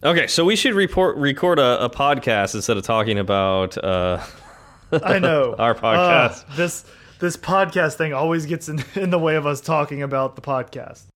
Okay, so we should report record a, a podcast instead of talking about uh, I know our podcast. Uh, this this podcast thing always gets in, in the way of us talking about the podcast.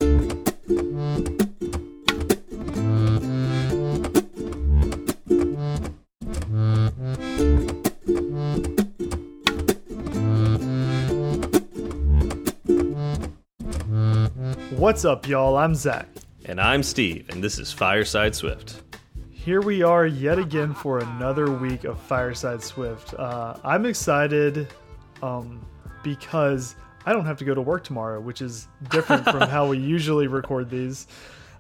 What's up, y'all? I'm Zach. And I'm Steve, and this is Fireside Swift. Here we are yet again for another week of Fireside Swift. Uh, I'm excited um, because I don't have to go to work tomorrow, which is different from how we usually record these.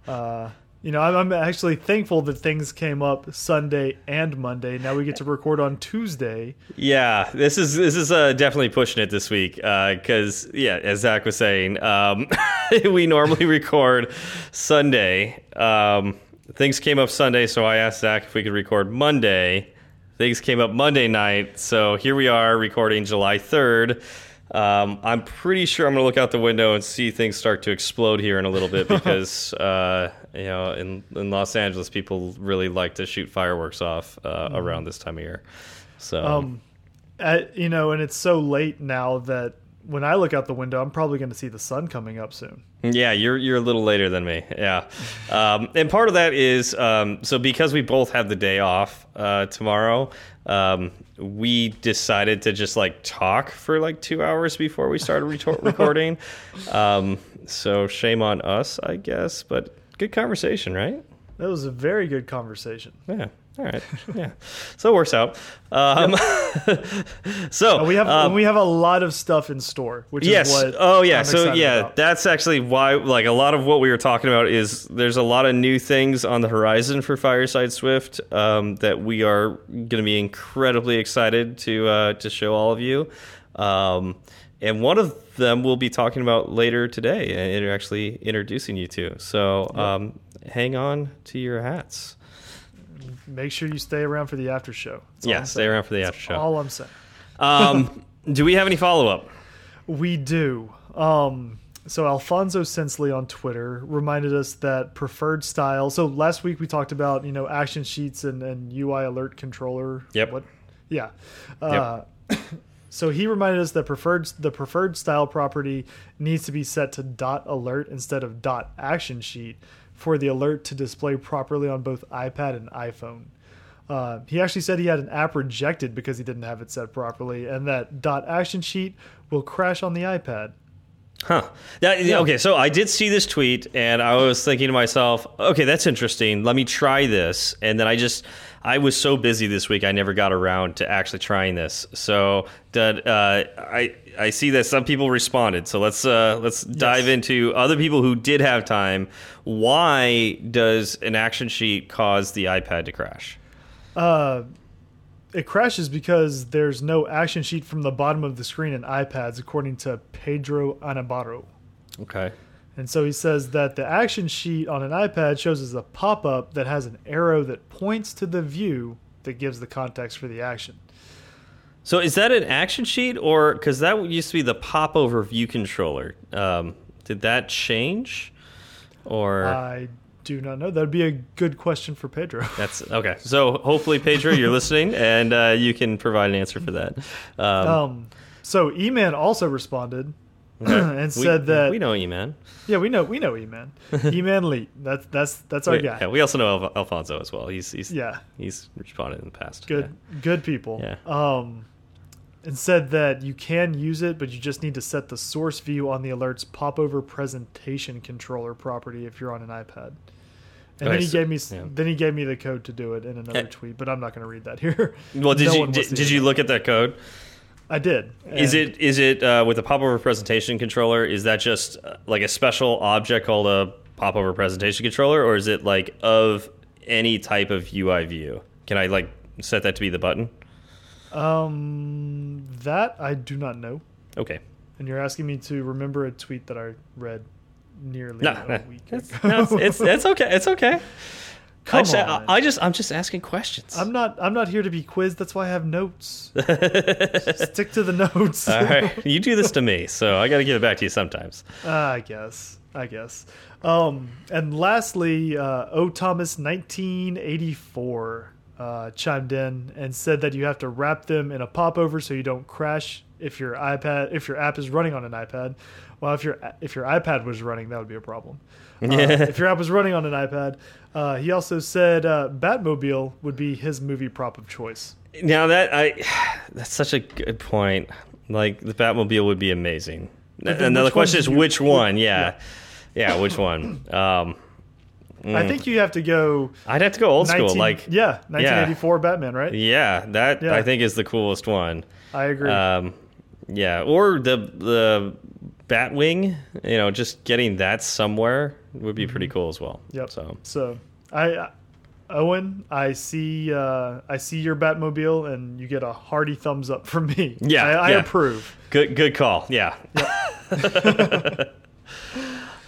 Uh, you know, I'm, actually thankful that things came up Sunday and Monday. Now we get to record on Tuesday. Yeah, this is this is uh, definitely pushing it this week because yeah, as Zach was saying, um, we normally record Sunday. Um, things came up Sunday, so I asked Zach if we could record Monday. Things came up Monday night, so here we are recording July third. Um, I'm pretty sure I'm going to look out the window and see things start to explode here in a little bit because uh, you know in in Los Angeles people really like to shoot fireworks off uh, around this time of year. So Um, at, you know, and it's so late now that when I look out the window, I'm probably going to see the sun coming up soon. Yeah, you're you're a little later than me. Yeah, um, and part of that is um, so because we both have the day off uh, tomorrow. Um, we decided to just like talk for like two hours before we started re recording. Um, so shame on us, I guess. But good conversation, right? That was a very good conversation. Yeah. All right. Yeah. So it works out. Um, so We have um, we have a lot of stuff in store, which yes. is what. oh yeah. I'm so yeah, about. that's actually why. Like a lot of what we were talking about is there's a lot of new things on the horizon for Fireside Swift um, that we are going to be incredibly excited to uh, to show all of you. And one of them we'll be talking about later today, and actually introducing you to. So um, hang on to your hats. make sure you stay around for the after show. That's Yeah, stay saying. around for the after show. All I'm saying. Um, do we have any follow up? We do. Um, so Alfonso Sensley on Twitter reminded us that preferred style. So last week we talked about you know action sheets and, and UI alert controller. Yep. What? Yeah. Uh, so he reminded us that preferred the preferred style property needs to be set to dot alert instead of dot action sheet for the alert to display properly on both iPad and iPhone. Uh, he actually said he had an app rejected because he didn't have it set properly, and that dot action sheet will crash on the iPad. Huh. That, Okay, so I did see this tweet, and I was thinking to myself, okay, that's interesting. Let me try this. And then I just, I was so busy this week, I never got around to actually trying this. So that uh, I, I see that some people responded. So let's uh, let's dive into other people who did have time. Why does an action sheet cause the iPad to crash? Uh, it crashes because there's no action sheet from the bottom of the screen in iPads, according to Pedro Anabarro. Okay. And so he says that the action sheet on an iPad shows as a pop up that has an arrow that points to the view that gives the context for the action. So is that an action sheet, or because that used to be the popover view controller? Um, did that change, or I do not know. That would be a good question for Pedro. that's okay? So hopefully, Pedro, you're listening, and uh, you can provide an answer for that. Um, Um, so E-Man also responded okay. and We- said that we know you, man. yeah we know we know E-Man E-Man Lee that's that's that's our We, guy yeah, we also know Alf Alfonso as well. He's he's yeah he's responded in the past. good good people Yeah. um and said that you can use it but you just need to set the source view on the alerts popover presentation controller property if you're on an ipad and Okay, then he so- gave me yeah. then he gave me the code to do it in another Eh. tweet but i'm not going to read that here Well, did No you did, did you look at that code? I did Is it is it uh, with the popover presentation controller? Is that just uh, like a special object called a popover presentation controller, or is it like of any type of UI view? Can I like set that to be the button? um that i do not know Okay, and you're asking me to remember a tweet that i read nearly no, a no, week it's, ago. no, it's, it's it's okay, it's okay. I Come just, on. I, I just I'm just asking questions. I'm not. I'm not here to be quizzed. That's why I have notes. Stick to the notes. All right, you do this to me, so I got to give it back to you sometimes. I guess. I guess. Um, and lastly, uh, O. Thomas 1984 uh, chimed in and said that you have to wrap them in a popover so you don't crash if your iPad if your app is running on an iPad. Well, if your if your iPad was running, that would be a problem. Uh, if your app was running on an iPad, uh, he also said uh, Batmobile would be his movie prop of choice. Now that I, that's such a good point. Like the Batmobile would be amazing. And the question is, which one? Yeah. yeah, yeah, which one? Um, mm. I think you have to go. I'd have to go old 19, school, like yeah, 1984 yeah. Batman, right? Yeah, that yeah. I think is the coolest one. I agree. Um, yeah, or the the Batwing. You know, just getting that somewhere would be pretty mm-hmm. cool as well. Yep. So so I Owen, I see uh, I see your Batmobile, and you get a hearty thumbs up from me. Yeah, I, I yeah. approve. Good, good call. Yeah. Yep.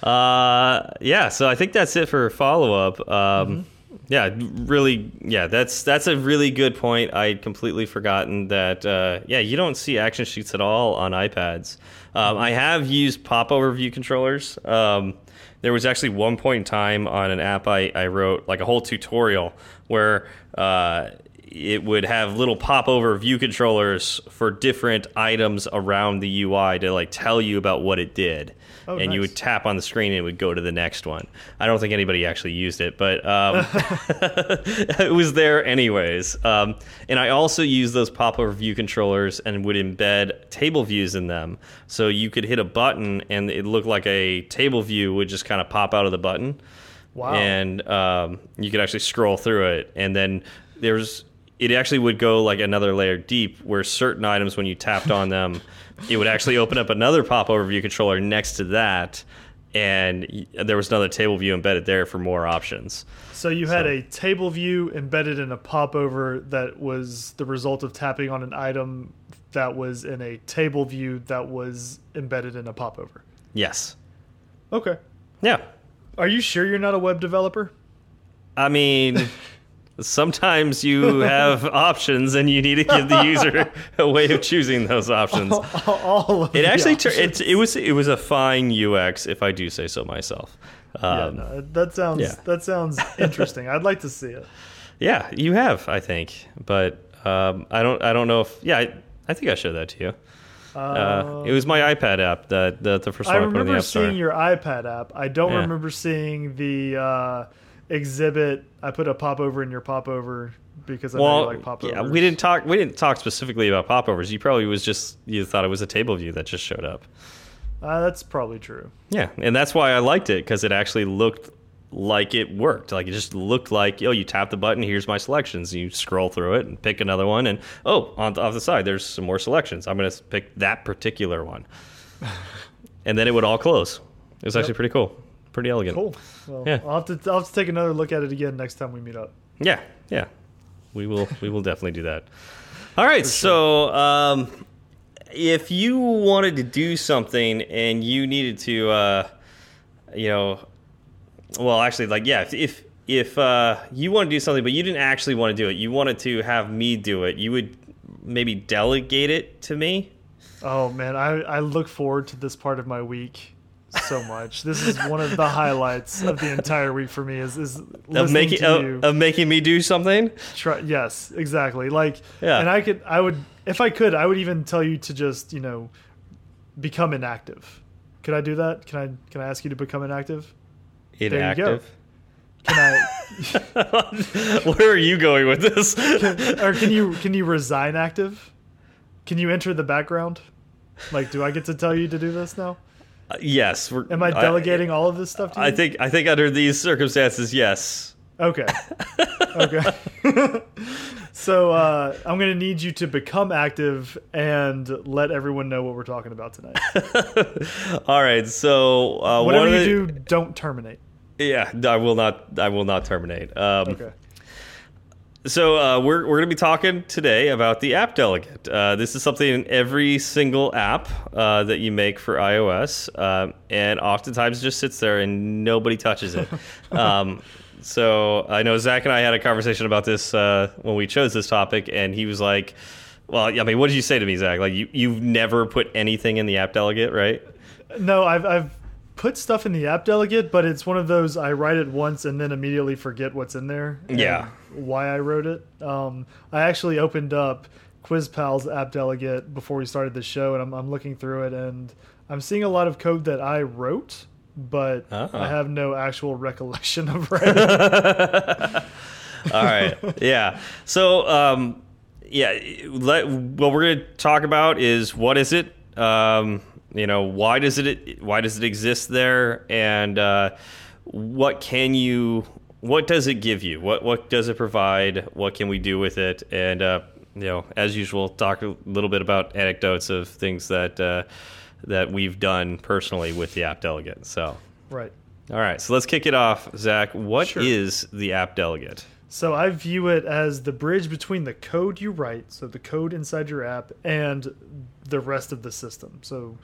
uh, yeah. So I think that's it for follow up. Um, mm -hmm. Yeah, really. Yeah, that's that's a really good point. I'd completely forgotten that. Uh, yeah, you don't see action sheets at all on iPads. Um, I have used popover view controllers. Um, there was actually one point in time on an app I, I wrote, like a whole tutorial, where uh, it would have little popover view controllers for different items around the UI to like tell you about what it did. Oh, and nice. you would tap on the screen and it would go to the next one. I don't think anybody actually used it, but um, it was there anyways. Um, and I also used those popover view controllers and would embed table views in them, so you could hit a button and it looked like a table view would just kind of pop out of the button. Wow! And um, you could actually scroll through it, and then there's it actually would go like another layer deep where certain items when you tapped on them it would actually open up another popover view controller next to that and there was another table view embedded there for more options. So you had so. a table view embedded in a popover that was the result of tapping on an item that was in a table view that was embedded in a popover. Yes. Okay. Yeah. Are you sure you're not a web developer? I mean sometimes you have options and you need to give the user a way of choosing those options. All, all it actually it, it was it was a fine UX if I do say so myself. Um, yeah, no, that sounds yeah. that sounds interesting. I'd like to see it. Yeah, you have, I think, but um, I don't I don't know if yeah I, I think I showed that to you. Uh, it was my iPad app that the, the first one I, I remember seeing your iPad app. I don't yeah. remember seeing the uh, exhibit. I put a popover in your popover because I well, know you like popovers. Yeah, we didn't talk. We didn't talk specifically about popovers. You probably was just you thought it was a table view that just showed up. Uh, that's probably true. Yeah, and that's why I liked it because it actually looked like it worked. Like it just looked like oh, you tap the button, here's my selections. You scroll through it and pick another one, and oh, on the, off the side there's some more selections. I'm going to pick that particular one, and then it would all close. It was yep. actually pretty cool pretty elegant. Cool. Well, yeah. I'll have to I'll have to take another look at it again next time we meet up. Yeah, yeah. We will we will definitely do that. All right, sure. so um, if you wanted to do something and you needed to, uh, you know, well, actually, like yeah, if if, if uh, you want to do something but you didn't actually want to do it, you wanted to have me do it, you would maybe delegate it to me. Oh man, I I look forward to this part of my week so much. This is one of the highlights of the entire week for me. Is is of making of, oh, of, making me do something. Try, yes, exactly. Like, yeah. And I could, I would, if I could, I would even tell you to just, you know, become inactive. Could I do that? Can I can I ask you to become inactive? Inactive. Can I? Where are you going with this? Can, or can you can you resign active? Can you enter the background? Like, do I get to tell you to do this now? Yes. Am I delegating I, all of this stuff to you? I think I think under these circumstances, yes. Okay. okay. so uh, I'm going to need you to become active and let everyone know what we're talking about tonight. all right. So uh, whatever you do, don't terminate. Yeah, I will not. I will not terminate. Um, okay. So uh, we're we're going to be talking today about the app delegate. Uh, this is something in every single app uh, that you make for iOS, uh, and oftentimes just sits there and nobody touches it. um, so I know Zach and I had a conversation about this uh, when we chose this topic, and he was like, "Well, I mean, what did you say to me, Zach? Like, you you've never put anything in the app delegate, right?" No, I've I've put stuff in the app delegate, but it's one of those I write it once and then immediately forget what's in there. Yeah. Why I wrote it. Um, I actually opened up QuizPal's app delegate before we started the show, and I'm, I'm looking through it, and I'm seeing a lot of code that I wrote, but Ah. I have no actual recollection of writing. it. All right. Yeah. So, um, yeah, let, what we're going to talk about is what is it? Um, you know, why does it why does it exist there, and uh, what can you what does it give you? What what does it provide? What can we do with it? And uh, you know, as usual, talk a little bit about anecdotes of things that uh, that we've done personally with the app delegate. So. right. All right, so let's kick it off, Zach. What is Sure. the app delegate? So I view it as the bridge between the code you write, so the code inside your app, and the rest of the system. So,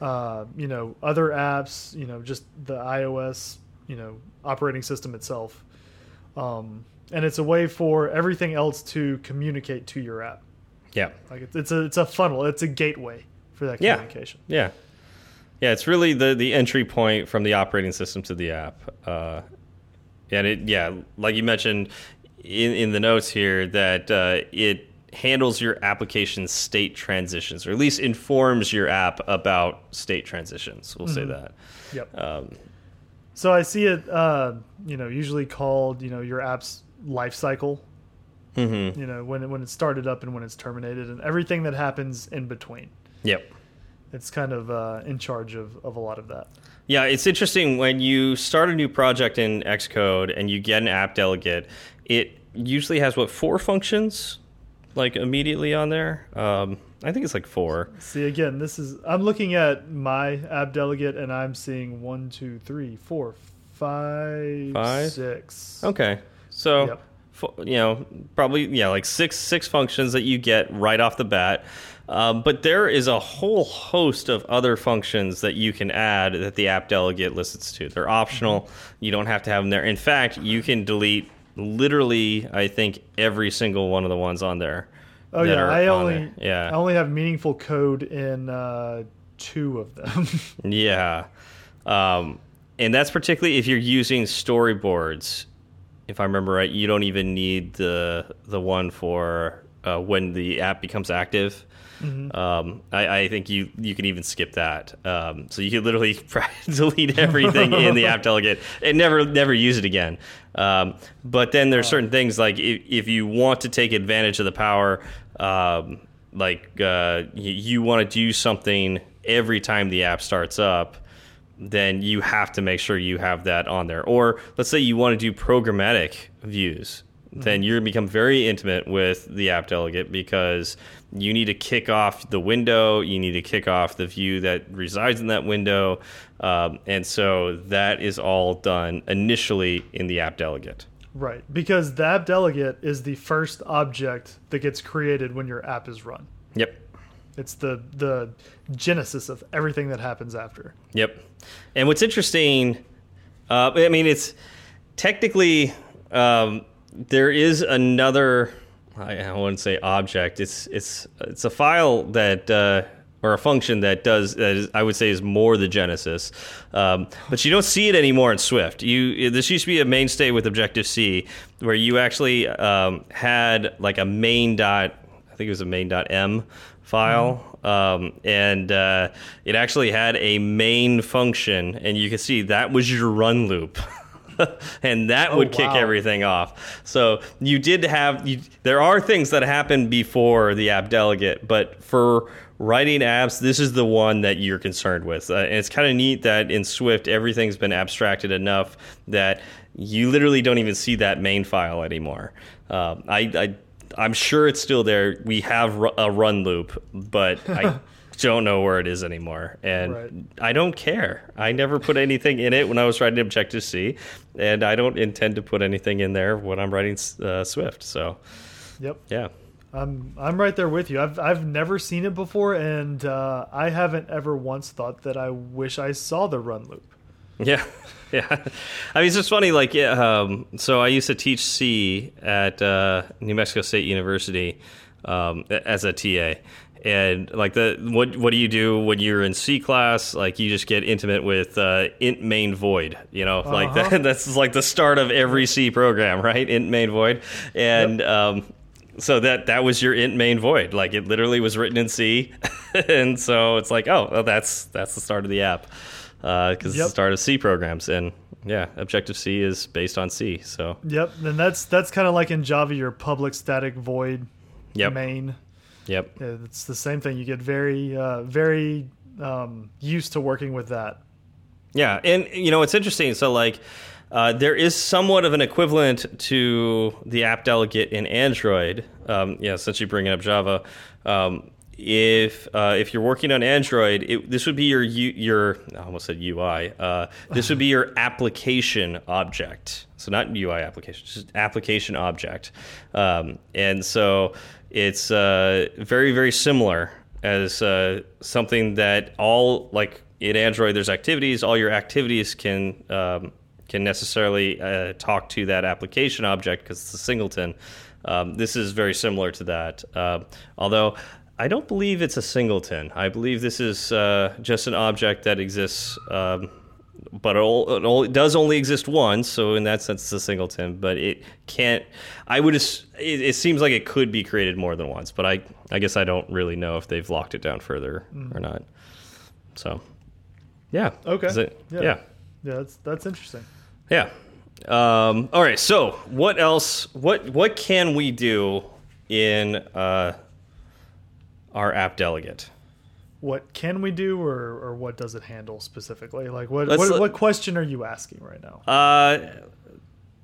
uh, you know, other apps, you know, just the iOS, you know, operating system itself. Um, and it's a way for everything else to communicate to your app. Yeah, Like it's, it's a it's a funnel. It's a gateway for that communication. yeah, yeah. It's really the the entry point from the operating system to the app. Uh, and it, yeah, like you mentioned in in the notes here, that uh, it handles your application state transitions, or at least informs your app about state transitions. We'll say that. Yep. Um, So I see it, uh, you know, usually called, you know, your app's life cycle. mhm. you know when it, when it's started up and when it's terminated and everything that happens in between Yep. it's kind of uh, in charge of, of a lot of that Yeah, it's interesting when you start a new project in Xcode and you get an app delegate. It usually has what four functions, like immediately on there. Um, I think it's like four. see again this is i'm looking at my app delegate and i'm seeing one two three four five, Five? six. Okay, so Yep. you know probably yeah like six six functions that you get right off the bat. Um, but there is a whole host of other functions that you can add that the app delegate listens to. They're optional. You don't have to have them there. In fact, you can delete literally, I think, every single one of the ones on there. Oh yeah i on only yeah i only have meaningful code in uh, two of them Yeah. Um, and that's particularly if you're using storyboards. If I remember right, you don't even need the the one for uh, when the app becomes active. Um, I, I think you you can even skip that. Um, so you can literally delete everything in the app delegate and never never use it again. Um, but then there's certain things like if, if you want to take advantage of the power, um, like uh, you, you want to do something every time the app starts up then you have to make sure you have that on there. Or let's say you want to do programmatic views, then you're going to become very intimate with the app delegate because you need to kick off the window, you need to kick off the view that resides in that window. Um, and so that is all done initially in the app delegate. right because the app delegate is the first object that gets created when your app is run Yep. it's the the genesis of everything that happens after Yep. And what's interesting, uh, I mean, it's technically um, there is another. I, I wouldn't say object. It's it's it's a file that. Uh, or a function that does that is, I would say is more the genesis, um, but you don't see it anymore in Swift. You this used to be a mainstay with Objective C, where you actually um, had like a main dot. I think it was a main dot m file, um, and uh, it actually had a main function, and you can see that was your run loop. and that would kick wow. everything off. So you did have you, there are things that happen before the app delegate, but for writing apps, this is the one that you're concerned with. Uh, and it's kind of neat that in Swift everything's been abstracted enough that you literally don't even see that main file anymore. Um, I, I I'm sure it's still there. We have a run loop, but I don't know where it is anymore, and Right. I don't care. I never put anything in it when I was writing Objective C, and I don't intend to put anything in there when I'm writing uh, Swift. So, yep yeah, I'm I'm right there with you. I've I've never seen it before, and uh, I haven't ever once thought that I wish I saw the run loop. yeah, yeah. I mean, it's just funny. Like, yeah, um, so I used to teach C at uh, New Mexico State University um, as a TA, and like the what what do you do when you're in C class? Like you just get intimate with uh, int main void. You know, like Uh-huh. that, that's like the start of every C program, right? Int main void, and um, so that that was your int main void. Like it literally was written in C, and so it's like, oh, well, that's that's the start of the app because it's Yep. the start of C programs, and yeah, Objective C is based on C. So Yep, and that's that's kind of like in Java, your public static void yep, main. Yep. It's the same thing. You get very uh, very um, used to working with that. Yeah, and you know it's interesting. So like, uh, there is somewhat of an equivalent to the app delegate in Android. Um, yeah, since you bring up Java, um, if uh, if you're working on Android, it, this would be your U, your I almost said UI. Uh, this would be your application object. So not UI application, just application object. Um, and so it's uh, very very similar as uh, something that all like in Android, there's activities. All your activities can um, can necessarily uh, talk to that application object because it's a singleton. Um, this is very similar to that, uh, although I don't believe it's a singleton. I believe this is uh, just an object that exists. Um, but it, all, it, all, it does only exist once, so in that sense, it's a singleton. But it can't. I would. It, it seems like it could be created more than once, but I. I guess I don't really know if they've locked it down further or not. So, yeah. Okay. Is it- Yeah. yeah. Yeah, that's that's interesting. Yeah. Um, all right. So, what else? What what can we do in uh, our app delegate? What can we do, or or what does it handle specifically? Like what Let's what, what question are you asking right now? Uh,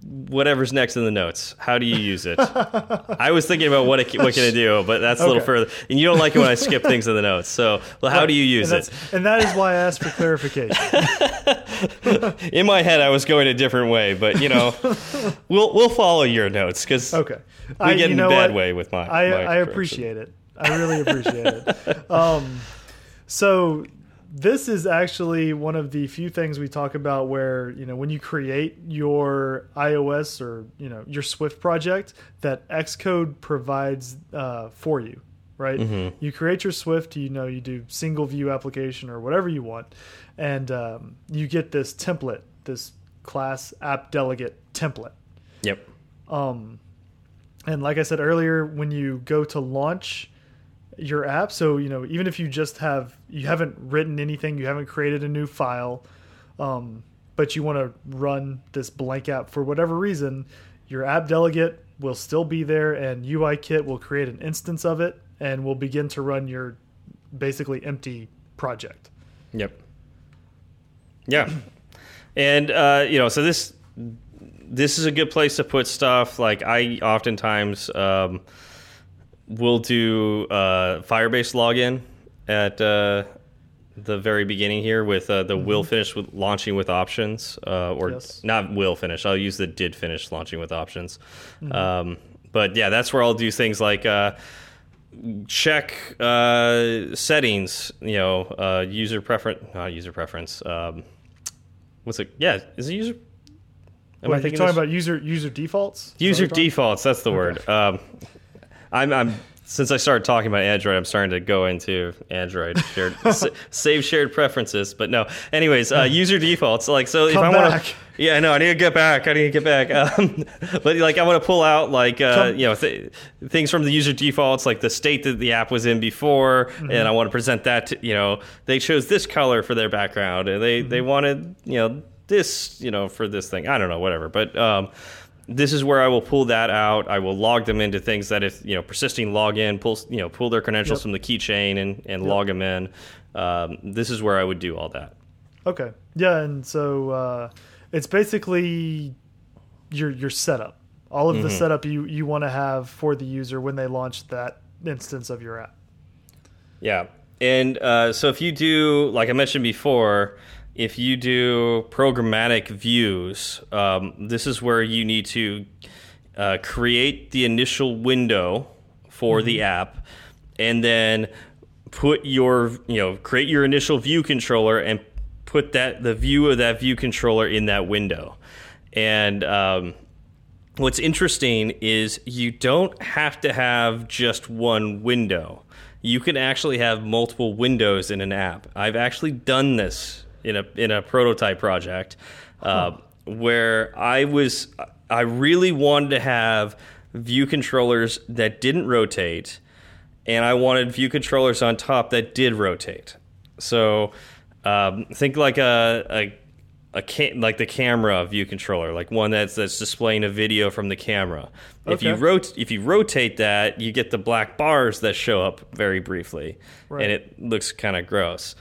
whatever's next in the notes. How do you use it? I was thinking about what it, what can I do, but that's a little further. And you don't like it when I skip things in the notes. So, well, how do you use and it? And that is why I asked for clarification. In my head, I was going a different way, but you know, we'll we'll follow your notes because Okay, we I, get in a bad what? way with my. I my I appreciate it. I really appreciate it. Um, so this is actually one of the few things we talk about where you know when you create your iOS or you know your Swift project that Xcode provides uh, for you. Right, Mm-hmm. you create your Swift. You know, you do single view application or whatever you want, and um, you get this template, this class app delegate template. Yep. Um, and like I said earlier, when you go to launch your app, so you know even if you just have you haven't written anything, you haven't created a new file, um, but you want to run this blank app for whatever reason, your app delegate will still be there, and UIKit will create an instance of it and will begin to run your basically empty project. Yep. Yeah. And uh, you know, so this this is a good place to put stuff. Like I oftentimes um, will do uh, Firebase login at uh, the very beginning here with uh, the will finish with launching with options, uh, or Yes. not will finish. I'll use the did finish launching with options. Um, but yeah, that's where I'll do things like. Uh, check uh, settings, you know, uh, user preference, not user preference. Um, what's it? Yeah, is it user? Am Wait, you're thinking talking this? about user user defaults? Is that what user defaults? That's the word. Um, I'm, I'm since I started talking about Android, I'm starting to go into Android shared sa- save shared preferences. But no, anyways, uh, user defaults. Like so, if Come I want to, yeah, no, I need to get back. I need to get back. Um, but like, I want to pull out like uh, you know th things from the user defaults, like the state that the app was in before, Mm-hmm. and I want to present that. To, you know, they chose this color for their background, and they they Mm-hmm. wanted you know this you know for this thing. I don't know, whatever. But um, this is where I will pull that out. I will log them into things that if you know persisting login pulls you know pull their credentials Yep. from the keychain and and log them in. Um, this is where I would do all that. Okay. Yeah, and so uh, it's basically your your setup. All of the Mm-hmm. setup you you want to have for the user when they launch that instance of your app. Yeah. And uh, so if you do, like I mentioned before, if you do programmatic views, um, this is where you need to uh, create the initial window for the app and then put your, you know, create your initial view controller and put that the view of that view controller in that window. And um, what's interesting is you don't have to have just one window. you can actually have multiple windows in an app. I've actually done this in a in a prototype project uh, where I was I really wanted to have view controllers that didn't rotate, and I wanted view controllers on top that did rotate. So um, think like a, a a like the camera view controller, like one that's that's displaying a video from the camera. If you Okay. rot if you rotate that, you get the black bars that show up very briefly, Right. and it looks kind of gross.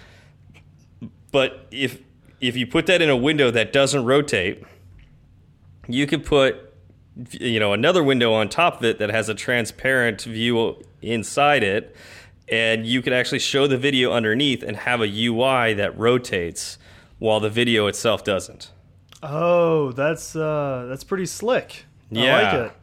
But if if you put that in a window that doesn't rotate, you could put you know another window on top of it that has a transparent view inside it and you could actually show the video underneath and have a UI that rotates while the video itself doesn't. Oh, that's uh, that's pretty slick. Yeah. I like it.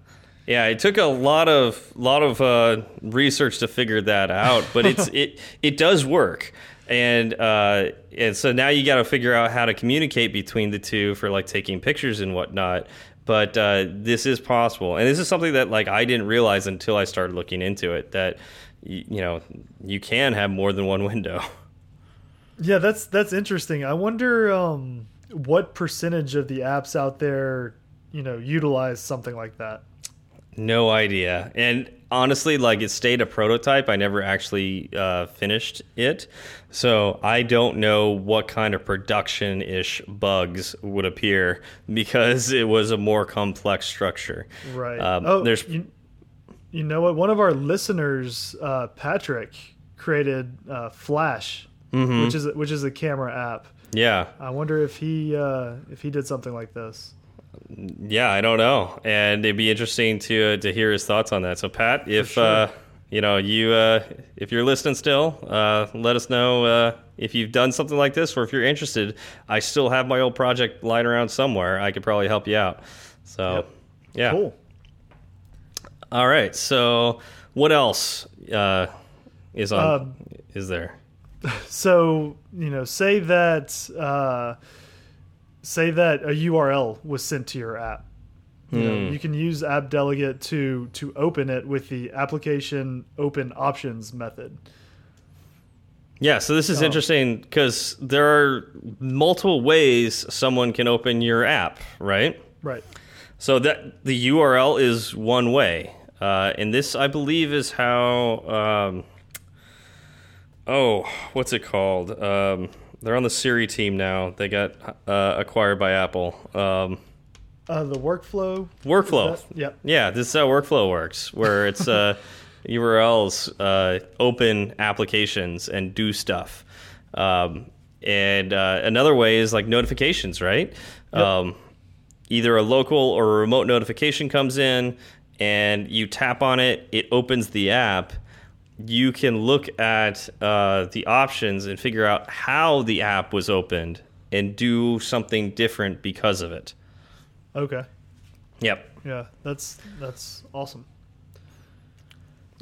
Yeah, it took a lot of lot of uh, research to figure that out, but it's it it does work, and uh, and so now you got to figure out how to communicate between the two for like taking pictures and whatnot. But uh, this is possible, and this is something that like I didn't realize until I started looking into it that y- you know you can have more than one window. Yeah, that's that's interesting. I wonder um, what percentage of the apps out there, you know, utilize something like that. No idea. And honestly, like it stayed a prototype. I never actually uh, finished it. So I don't know what kind of production ish bugs would appear because it was a more complex structure. Right. Um, oh, there's- you, you know what? One of our listeners, uh, Patrick, created uh, Flash, Mm-hmm. which is which is a camera app. Yeah. I wonder if he uh, if he did something like this. Yeah, I don't know. And it'd be interesting to uh, to hear his thoughts on that. So Pat, if sure. uh, you know, you uh, if you're listening still, uh, let us know uh, if you've done something like this or if you're interested. I still have my old project lying around somewhere. I could probably help you out. So, Yep. yeah. Cool. All right. So, what else uh, is on Um, is there? So you know, say that uh, say that a URL was sent to your app. You, know, Hmm. you can use App Delegate to to open it with the application open options method. Yeah, so this is Oh. interesting because there are multiple ways someone can open your app, right? Right. So that the URL is one way, uh, and this I believe is how. Um, oh, what's it called? Um, they're on the Siri team now. They got uh, acquired by Apple. Um, Uh, the workflow. workflow. Yep. Yeah, this is how workflow works, where it's uh, URLs uh, open applications and do stuff. Um, and uh, another way is like notifications, right? Um, either a local or a remote notification comes in, and you tap on it, it opens the app. You can look at uh, the options and figure out how the app was opened and do something different because of it. Okay. Yep. Yeah, that's that's awesome.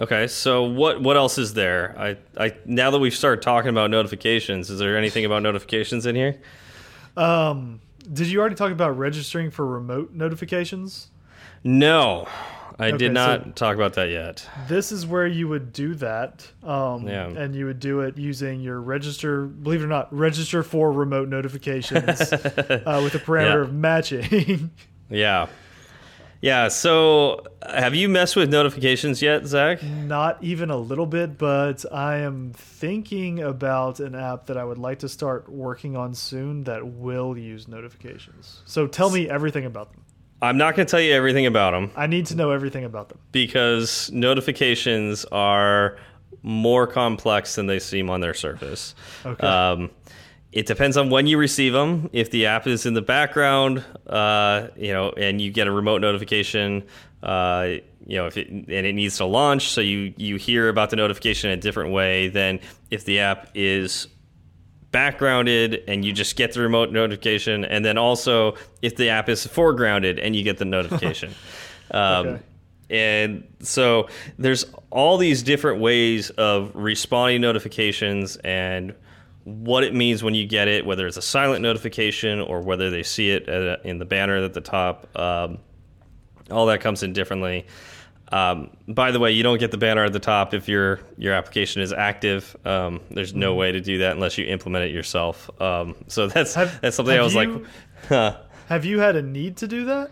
Okay, so what what else is there? I I now that we've started talking about notifications, is there anything about notifications in here? Um, did you already talk about registering for remote notifications? No, I Okay, did not so- talk about that yet. This is where you would do that, um, Yeah. and you would do it using your register. Believe it or not, register for remote notifications uh, with the parameter Yeah. of matching. Yeah, yeah. So, have you messed with notifications yet, Zach? Not even a little bit, but I am thinking about an app that I would like to start working on soon that will use notifications. So tell me everything about them. I'm not going to tell you everything about them I need to know everything about them. because notifications are more complex than they seem on their surface. Okay. Um, it depends on when you receive them. If the app is in the background, uh, you know, and you get a remote notification, uh, you know, if it, and it needs to launch, so you you hear about the notification in a different way than if the app is backgrounded and you just get the remote notification, and then also if the app is foregrounded and you get the notification. um, Okay. And so there's all these different ways of responding notifications and what it means when you get it, whether it's a silent notification or whether they see it a, in the banner at the top. Um, all that comes in differently. Um, by the way, you don't get the banner at the top if your your application is active. Um, there's no Mm-hmm. way to do that unless you implement it yourself. Um, so that's Have- that's something I was like, huh. Have you had a need to do that?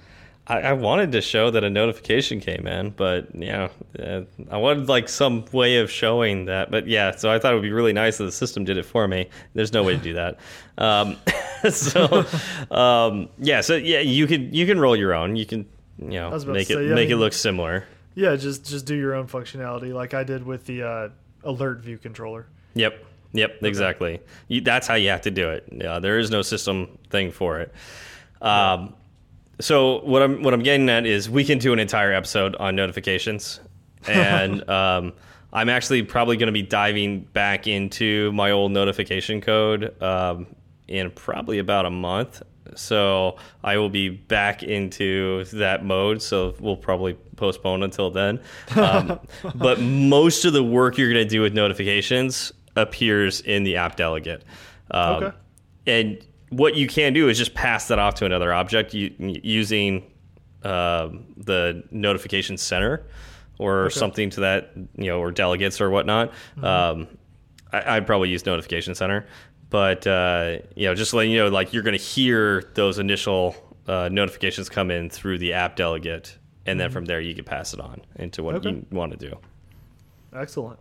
I, I wanted to show that a notification came in, but yeah, uh, I wanted like some way of showing that. But yeah, so I thought it would be really nice that the system did it for me. There's no way to do that. Um, so um, yeah, so yeah, you can you can roll your own. You can you know make it say, make it mean- look similar. Yeah, just just do your own functionality, like I did with the uh, alert view controller. Yep. Yep. Exactly. You, that's how you have to do it. Yeah, there is no system thing for it. Um, so what I'm what I'm getting at is we can do an entire episode on notifications, and um, I'm actually probably going to be diving back into my old notification code um, in probably about a month. So I will be back into that mode. So we'll probably postpone until then. Um, but most of the work you're going to do with notifications appears in the app delegate. Um, Okay. And what you can do is just pass that off to another object using um the notification center or something to that, you know, or delegates or whatnot. Um, I, I'd probably use notification center, but uh, you know, just letting you know, like you're going to hear those initial uh, notifications come in through the app delegate, and then from there you can pass it on into what Okay. you want to do. Excellent.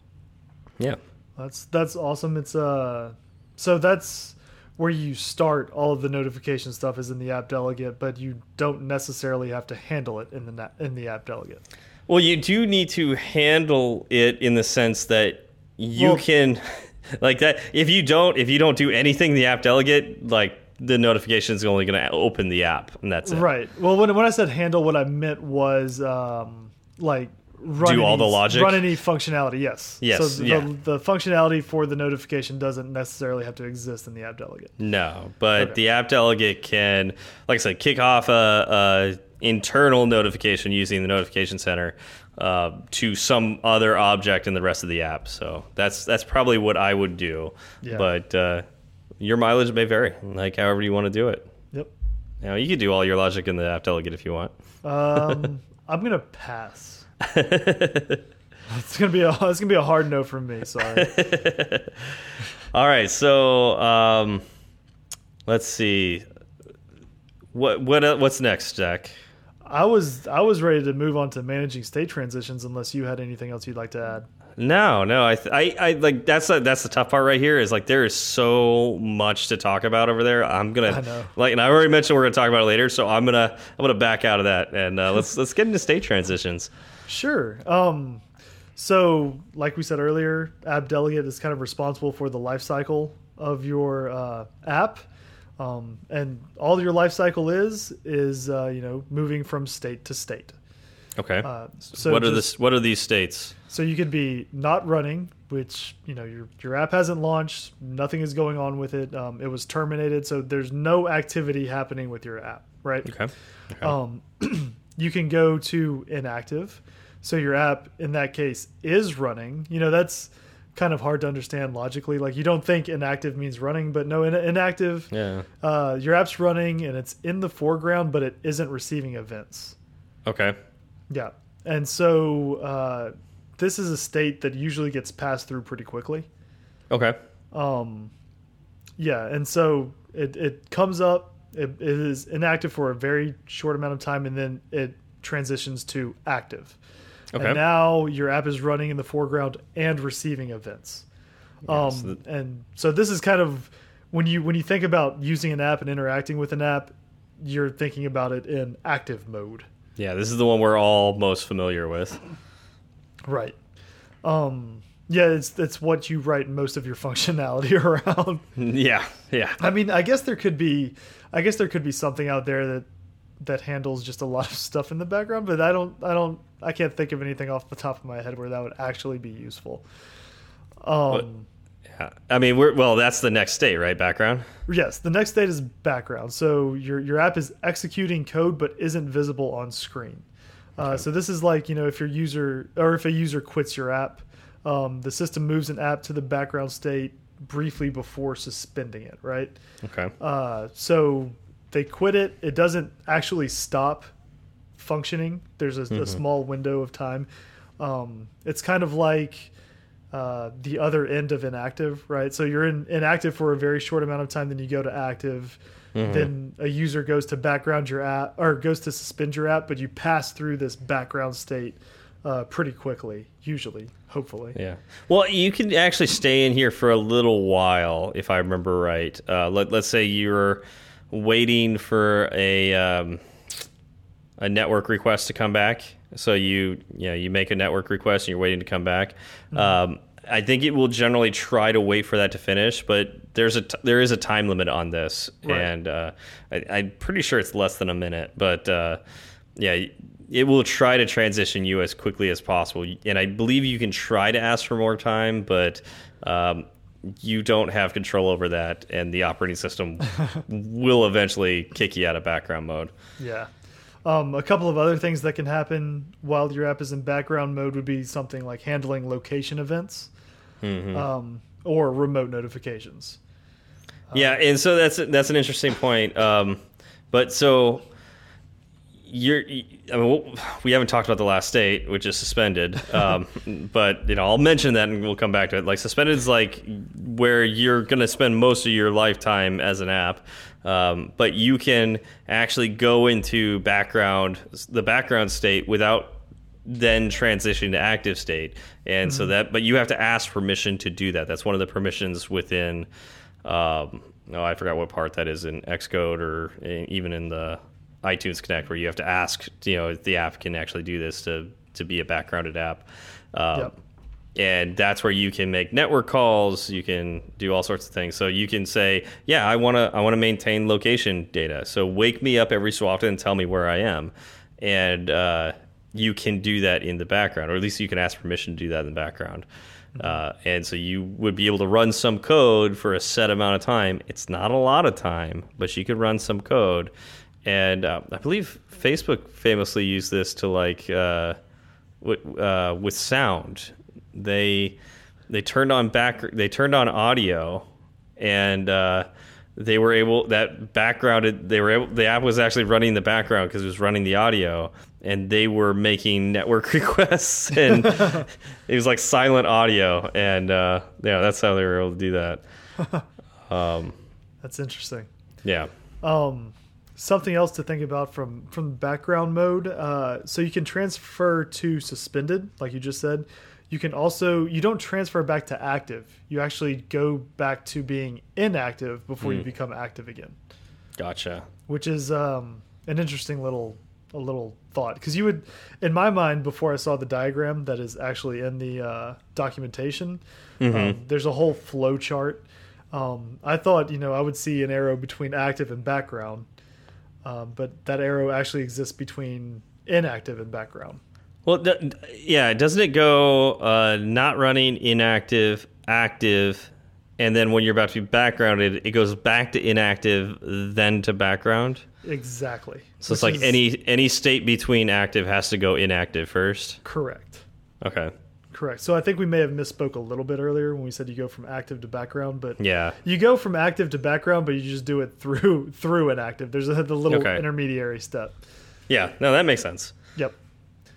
Yeah. That's that's awesome. It's uh so that's where you start all of the notification stuff is in the app delegate, but you don't necessarily have to handle it in the in the app delegate. Well, you do need to handle it in the sense that you Well- can, like that. If you don't, if you don't do anything, the app delegate, like the notification is only going to open the app, and that's it. Right. Well, when when I said handle, what I meant was um like run Do all the logic? run any functionality. Yes. Yes, So the, yeah. the functionality for the notification doesn't necessarily have to exist in the app delegate. No, but Okay. the app delegate can, like I said, kick off a, a internal notification using the notification center uh, to some other object in the rest of the app. So that's that's probably what I would do. Yeah. But uh, your mileage may vary, like however you want to do it. Yep. You know, you could do all your logic in the app delegate if you want. Um, I'm gonna pass. It's gonna be a it's gonna be a hard no from me. Sorry. All right, so um, let's see. What what uh, what's next, Jack? I was I was ready to move on to managing state transitions unless you had anything else you'd like to add. No, no, I, I, I like that's the, that's the tough part right here. Is like there is so much to talk about over there. I'm gonna like, and I already mentioned we're gonna talk about it later, so I'm gonna I'm gonna back out of that and uh, let's let's get into state transitions. Sure. Um, so like we said earlier, app delegate is kind of responsible for the life cycle of your uh, app. Um, and all your life cycle is is uh, you know moving from state to state. Okay. Uh, so what are just- this? What are these states? So you could be not running, which you know your your app hasn't launched, nothing is going on with it. Um, it was terminated, so there's no activity happening with your app, right? Okay. okay. Um, you can go to inactive, so your app in that case is running. You know that's kind of hard to understand logically. Like you don't think inactive means running, but no, in, inactive, yeah. uh, your app's running and it's in the foreground, but it isn't receiving events. Okay. Yeah. And so uh, this is a state that usually gets passed through pretty quickly. Okay. Um, yeah. And so it, it comes up, it, it is inactive for a very short amount of time, and then it transitions to active. Okay. And now your app is running in the foreground and receiving events. Um, so and so this is kind of when you when you think about using an app and interacting with an app, you're thinking about it in active mode. Yeah, this is the one we're all most familiar with. Right. Um yeah, it's it's what you write most of your functionality around. yeah. Yeah. I mean, I guess there could be I guess there could be something out there that that handles just a lot of stuff in the background, but I don't I don't I can't think of anything off the top of my head where that would actually be useful. Um Yeah. I mean, we're well. That's the next state, right? Background. yes, the next state is background. So your your app is executing code but isn't visible on screen. Uh, so this is like you know if your user or if a user quits your app, um, the system moves an app to the background state briefly before suspending it. Right. Okay. Uh, so they quit it. It doesn't actually stop functioning. There's a, Mm-hmm. a small window of time. Um, it's kind of like uh, the other end of inactive, right? So you're in inactive for a very short amount of time, then you go to active. Mm-hmm. Then a user goes to background your app or goes to suspend your app, but you pass through this background state uh, pretty quickly, usually, hopefully. Yeah. Well, you can actually stay in here for a little while, if I remember right. Uh, let, let's say you're waiting for a um, a network request to come back. So you you know, you make a network request and you're waiting to come back. Um, I think it will generally try to wait for that to finish, but there's a t there is a time limit on this, Right. and uh, I, I'm pretty sure it's less than a minute. But uh, yeah, it will try to transition you as quickly as possible, and I believe you can try to ask for more time, but um, you don't have control over that, and the operating system will eventually kick you out of background mode. Yeah. Um, a couple of other things that can happen while your app is in background mode would be something like handling location events um, or remote notifications. Yeah, and so that's that's an interesting point. Um, but so you're, I mean, we haven't talked about the last state, which is suspended. Um, but you know, I'll mention that, and we'll come back to it. Like suspended is like where you're going to spend most of your lifetime as an app. Um, but you can actually go into background, the background state without then transition to active state. And so that, but you have to ask permission to do that. That's one of the permissions within, um, no, I forgot what part that is in Xcode or in- even in the iTunes Connect, where you have to ask, you know, if the app can actually do this to to be a backgrounded app. Um, Yep. And that's where you can make network calls. You can do all sorts of things. So you can say, "Yeah, I want to. I want to maintain location data. So wake me up every so often and tell me where I am." And uh, you can do that in the background, or at least you can ask permission to do that in the background. Uh, and so you would be able to run some code for a set amount of time. It's not a lot of time, but you could run some code. And uh, I believe Facebook famously used this to like uh, uh, with sound. They they turned on back they turned on audio, and uh, they were able that backgrounded they were able the app was actually running in the background because it was running the audio and they were making network requests and it was like silent audio and uh, yeah that's how they were able to do that That's interesting. yeah Um, something else to think about from from background mode. Uh, so you can transfer to suspended, like you just said. You can also you don't transfer back to active. You actually go back to being inactive before you become active again, gotcha which is um, an interesting little a little thought because you would, in my mind, before I saw the diagram that is actually in the uh, documentation, um, there's a whole flow chart. Um, I thought you know I would see an arrow between active and background, um, but that arrow actually exists between inactive and background. Well, yeah, doesn't it go uh, not running, inactive, active, and then when you're about to be backgrounded, it goes back to inactive, then to background? Exactly. So it's like is any any state between active has to go inactive first. correct. Okay. Correct. So I think we may have misspoke a little bit earlier when we said you go from active to background, but Yeah. you go from active to background, but you just do it through through inactive. There's a, the little Okay. intermediary step. Yeah. No, that makes sense. Yep.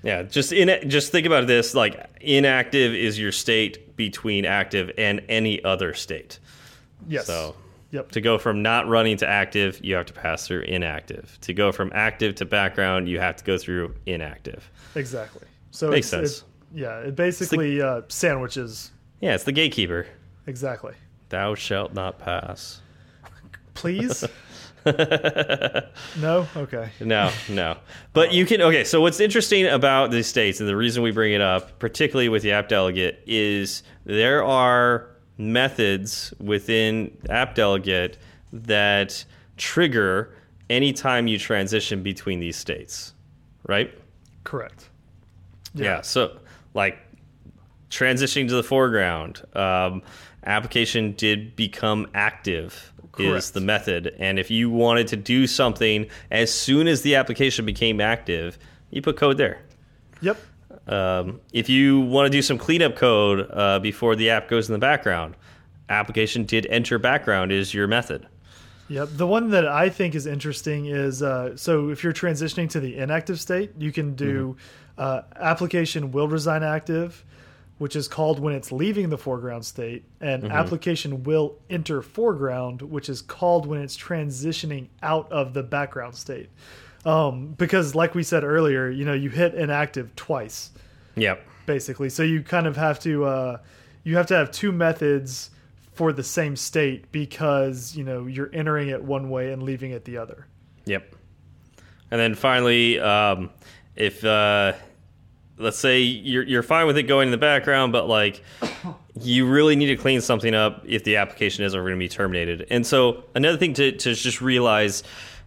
Yeah. Just in just think about this like inactive is your state between active and any other state. Yes. So Yep. to go from not running to active, you have to pass through inactive. To go from active to background, you have to go through inactive. Exactly. So Makes it's- sense. It, yeah, it basically uh, sandwiches. Yeah, it's the gatekeeper. Exactly. Thou shalt not pass. Please. no. Okay. No, no. But you can. Okay, so what's interesting about these states, and the reason we bring it up, particularly with the app delegate, is there are methods within app delegate that trigger anytime you transition between these states, right? Correct. Yeah. So, like transitioning to the foreground, um, application did become active is the method. And if you wanted to do something as soon as the application became active, you put code there. Yep. Um, if you want to do some cleanup code uh, before the app goes in the background, application did enter background is your method. Yep. The one that I think is interesting is uh, so if you're transitioning to the inactive state, you can do Mm-hmm. uh, application will resign active, which is called when it's leaving the foreground state, and Mm-hmm. application will enter foreground, which is called when it's transitioning out of the background state. Um, because, like we said earlier, you know, you hit inactive twice Yep. basically. So you kind of have to uh, you have to have two methods for the same state because you know you're entering it one way and leaving it the other. Yep. And then finally, um, if uh, let's say you're you're fine with it going in the background, but like you really need to clean something up if the application is ever going to be terminated. And so another thing to to just realize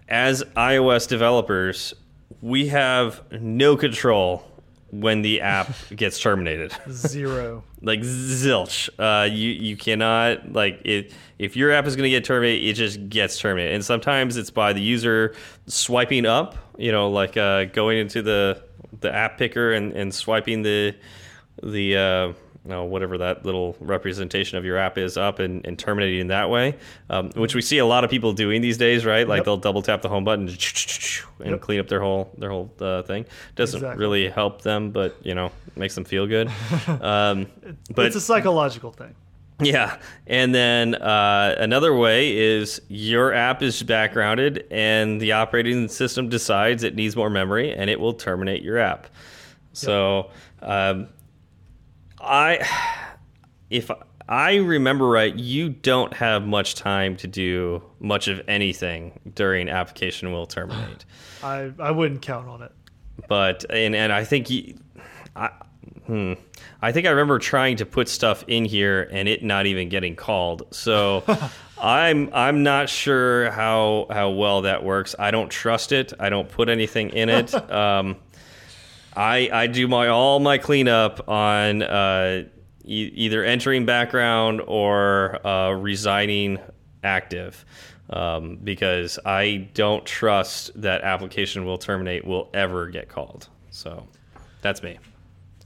as iOS developers, we have no control when the app gets terminated Zero. like zilch. Uh, you you cannot like it if your app is going to get terminated, it just gets terminated. And sometimes it's by the user swiping up, you know, like uh, going into the the app picker and, and swiping the the uh, no, whatever that little representation of your app is up and, and terminating that way, um, which we see a lot of people doing these days, right? Like Yep. they'll double tap the home button and Yep. clean up their whole their whole uh, thing. Doesn't Exactly. really help them, but you know makes them feel good. Um, but it's a psychological thing. Yeah, and then uh, another way is your app is backgrounded, and the operating system decides it needs more memory, and it will terminate your app. So, um, I, if I remember right, you don't have much time to do much of anything during application will terminate. I I wouldn't count on it. but and and I think you, I, hmm, I think I remember trying to put stuff in here and it not even getting called. So I'm I'm not sure how how well that works. I don't trust it. I don't put anything in it. um, I I do my all my cleanup on uh, e either entering background or uh, resigning active. Um, because I don't trust that application will terminate will ever get called. So that's me.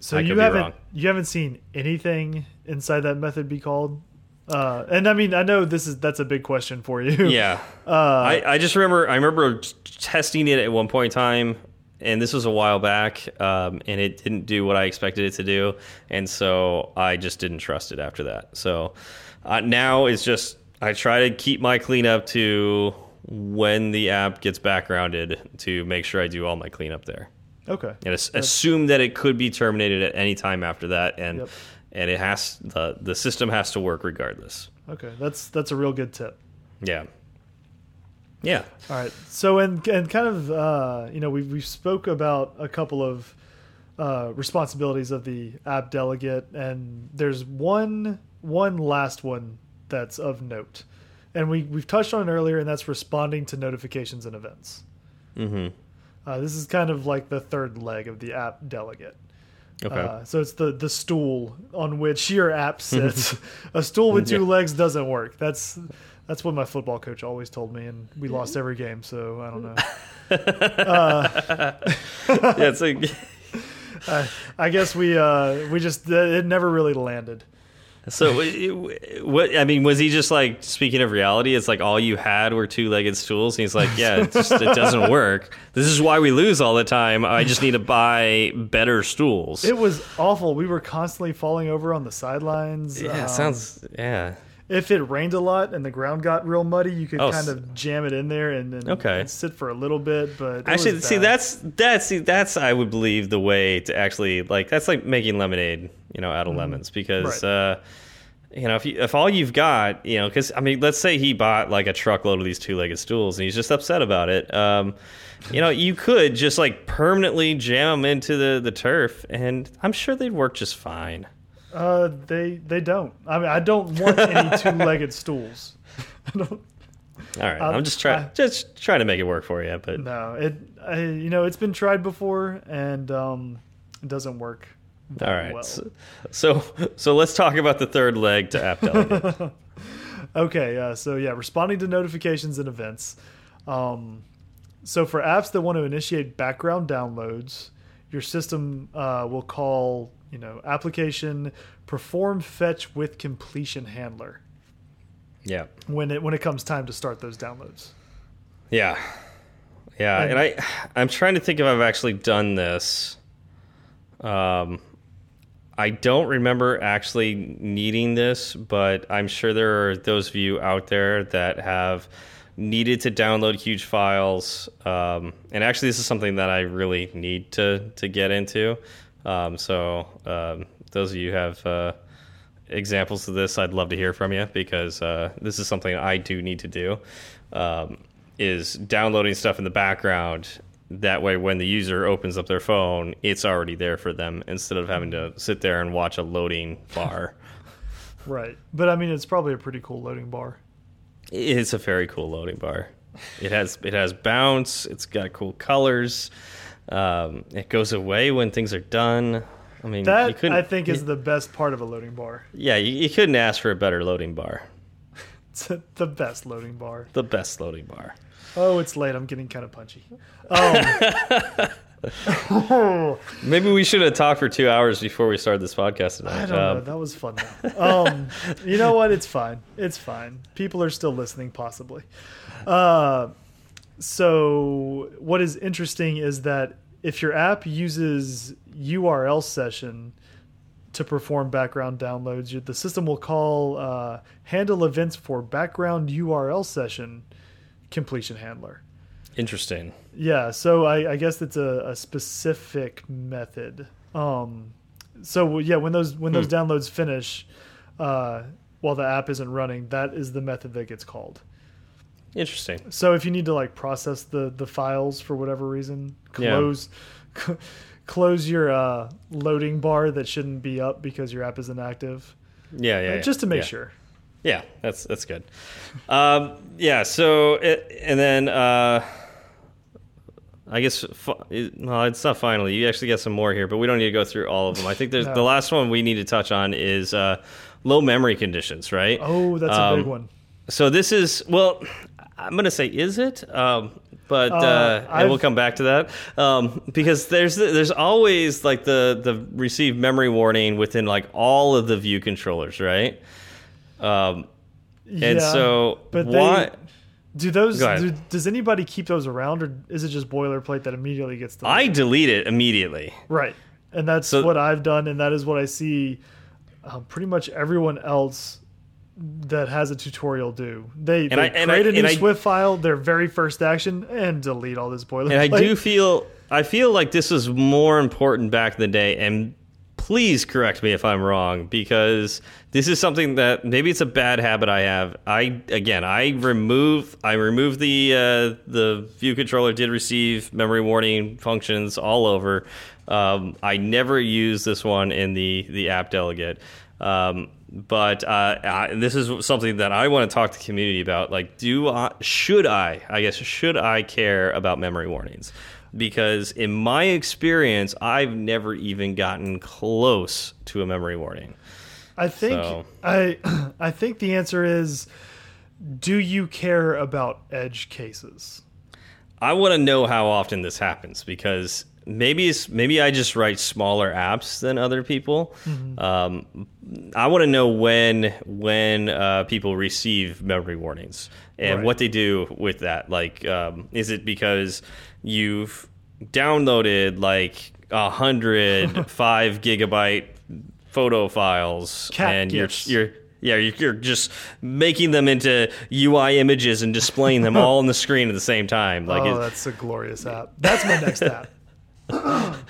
So I you haven't wrong. you haven't seen anything inside that method be called. Uh, and I mean, I know this is that's a big question for you. Yeah. Uh, I, I just remember I remember testing it at one point in time, and this was a while back, um, and it didn't do what I expected it to do, and so I just didn't trust it after that. So uh, now it's just I try to keep my cleanup to when the app gets backgrounded to make sure I do all my cleanup there, Okay. and as, assume that it could be terminated at any time after that, and Yep. and it has the the system has to work regardless. Okay. That's that's a real good tip. Yeah. Yeah. All right. So and and kind of uh, you know we we spoke about a couple of uh, responsibilities of the app delegate, and there's one one last one that's of note, and we we've touched on it earlier, and that's responding to notifications and events. Mm-hmm. Uh, this is kind of like the third leg of the app delegate. Okay. Uh, so it's the the stool on which your app sits. a stool with two Yeah. legs doesn't work. That's that's what my football coach always told me, and we lost every game. So I don't know. yeah, it's like I, I guess we uh, we just it never really landed. So. What I mean was he just like speaking of reality? It's like all you had were two-legged stools, and he's like, "Yeah, it just it doesn't work. This is why we lose all the time. I just need to buy better stools." It was awful. We were constantly falling over on the sidelines. yeah, Um, sounds yeah. If it rained a lot and the ground got real muddy, you could Oh, kind of jam it in there and, then Okay. and sit for a little bit. But Actually, see that's that's see, that's I would believe the way to actually like that's like making lemonade, you know, out of lemons because Right. uh you know, if you, if all you've got, you know, because I mean, let's say he bought like a truckload of these two-legged stools, and he's just upset about it. Um, you know, you could just like permanently jam them into the the turf, and I'm sure they'd work just fine. Uh, they they don't. I mean, I don't want any two-legged stools. I don't, All right, Um, I'm just trying just trying to make it work for you, but no, it I, you know it's been tried before and um, it doesn't work. All very well. So, so so let's talk about the third leg to app delegate. Okay, uh, so yeah, responding to notifications and events. Um, so for apps that want to initiate background downloads, your system uh, will call you know application perform fetch with completion handler. Yeah. when it when it comes time to start those downloads. Yeah. Yeah, and, And- I I'm trying to think if I've actually done this. Um I don't remember actually needing this, but I'm sure there are those of you out there that have needed to download huge files. Um, and actually, this is something that I really need to to get into. Um, so um, those of you have uh, examples of this, I'd love to hear from you because uh, this is something I do need to do. Um, is downloading stuff in the background. That way, when the user opens up their phone, it's already there for them instead of having to sit there and watch a loading bar. Right. But I mean, it's probably a pretty cool loading bar. it's a very cool loading bar. It has it has bounce. It's got cool colors. Um, it goes away when things are done. I mean, you That couldn't. I think is the best part of a loading bar. yeah, you, you couldn't ask for a better loading bar. The best loading bar. The best loading bar. Oh, it's late. I'm getting kind of punchy. Um, oh, Maybe we should have talked for two hours before we started this podcast tonight. I don't know. Um, That was fun. Though. Um, you know what? It's fine. It's fine. People are still listening, possibly. Uh, so, what is interesting is that if your app uses URL session to perform background downloads, the system will call uh, handle events for background URL session completion handler. interesting. Yeah, so I, I guess it's a, a specific method. Um, so yeah, when those when those downloads finish, uh, while the app isn't running, that is the method that gets called. Interesting. So if you need to like process the the files for whatever reason, Yeah. close close your uh, loading bar that shouldn't be up because your app isn't active, Yeah, yeah. uh, yeah. just to make Yeah. sure. Yeah, that's that's good. Um, yeah, so it, and then uh, I guess fi- well, it's not finally. You actually got some more here, but we don't need to go through all of them. I think there's No. the last one we need to touch on is uh, low memory conditions, right? Oh, that's a Um, big one. So this is well, I'm going to say is it, um, but uh, Uh, and we'll come back to that um, because there's there's always like the the receive memory warning within like all of the view controllers, right? Um, and Yeah, so but they- why? Do those? Do, does anybody keep those around, or is it just boilerplate that immediately gets deleted? I delete it immediately. Right. And that's So- what I've done, and that is what I see um, pretty much everyone else that has a tutorial do. They, they I- and I- create a new I- Swift file, their very first action, and delete all this boilerplate. And I do feel I feel like this was more important back in the day and please correct me if I'm wrong because this is something that maybe it's a bad habit I have. I again, I remove I remove the uh, the view controller did receive memory warning functions all over. Um, I never use this one in the the app delegate. Um, but uh, I, this is something that I want to talk to the community about. Like, do I, should I? I guess should I care about memory warnings? Because in my experience, I've never even gotten close to a memory warning. I think So- I I think the answer is do you care about edge cases? I want to know how often this happens because maybe it's maybe I just write smaller apps than other people. Um, I want to know when when uh, people receive memory warnings and Right. what they do with that. Like, um, is it because you've downloaded like a hundred five gigabyte photo files Cat and gifs. you're you're yeah, you're, you're just making them into UI images and displaying them all on the screen at the same time. Like, oh, that's a glorious app. That's my next app. I,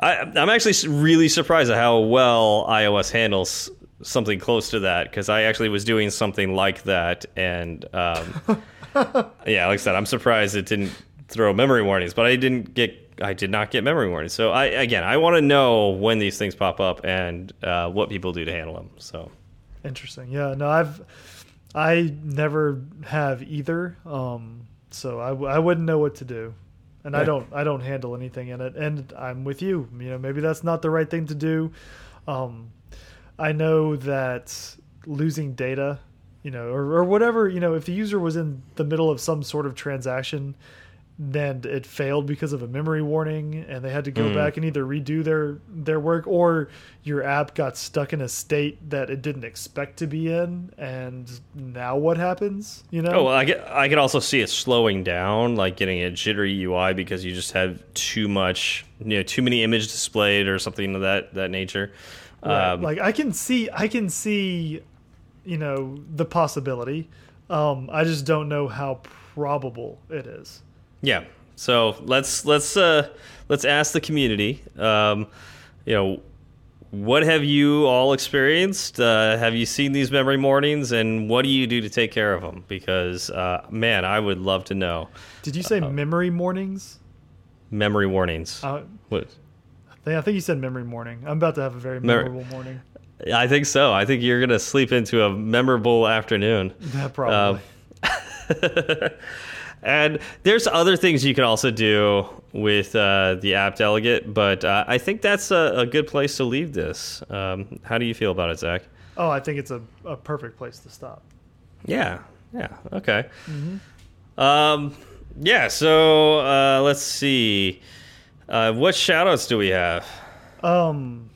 I'm actually really surprised at how well iOS handles something close to that because I actually was doing something like that, and um, yeah, like I said, I'm surprised it didn't throw memory warnings, but I didn't get. I did not get memory warnings. So I again, I want to know when these things pop up and uh, what people do to handle them. So Interesting. Yeah. No, I've I never have either. Um, so I I wouldn't know what to do, and I don't I don't handle anything in it. And I'm with you. You know, maybe that's not the right thing to do. Um, I know that losing data, you know, or, or whatever, you know, if the user was in the middle of some sort of transaction then it failed because of a memory warning and they had to go Hmm. back and either redo their their work or your app got stuck in a state that it didn't expect to be in and now what happens you know Oh, well, I get. I could also see it slowing down, like getting a jittery UI because you just have too much, you know, too many images displayed or something of that that nature. Right. Um, like I can see, I can see, you know, the possibility. Um, I just don't know how probable it is. Yeah. So let's let's uh, let's ask the community. Um, you know, what have you all experienced? Uh, have you seen these memory mornings, and what do you do to take care of them? Because uh, man, I would love to know. Did you say memory mornings? Memory warnings. Uh, What? I think, you said memory morning. I'm about to have a very memorable morning. I think so. I think you're gonna sleep into a memorable afternoon. Yeah, probably. And there's other things you can also do with uh, the app delegate, but uh, I think that's a, a good place to leave this. Um, how do you feel about it, Zach? oh, I think it's a, a perfect place to stop. Yeah, yeah, okay. Um, yeah, so uh, let's see. Uh, what shoutouts do we have? Um,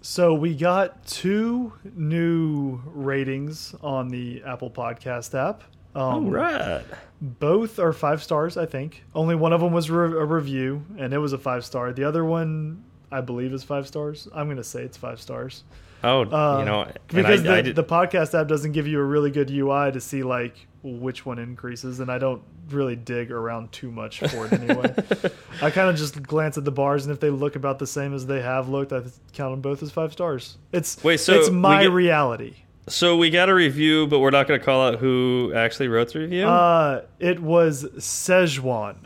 so we got two new ratings on the Apple Podcast app. All Um, right. Both are five stars, I think. Only one of them was re a review, and it was a five star. The other one, I believe, is five stars. I'm going to say it's five stars. Oh, Uh, you know, because I, the, I the podcast app doesn't give you a really good UI to see like which one increases, and I don't really dig around too much for it anyway. I kind of just glance at the bars, and if they look about the same as they have looked, I count them both as five stars. It's Wait, so it's my get- reality. So we got a review, but we're not going to call out who actually wrote the review. Uh, it was Szechuan.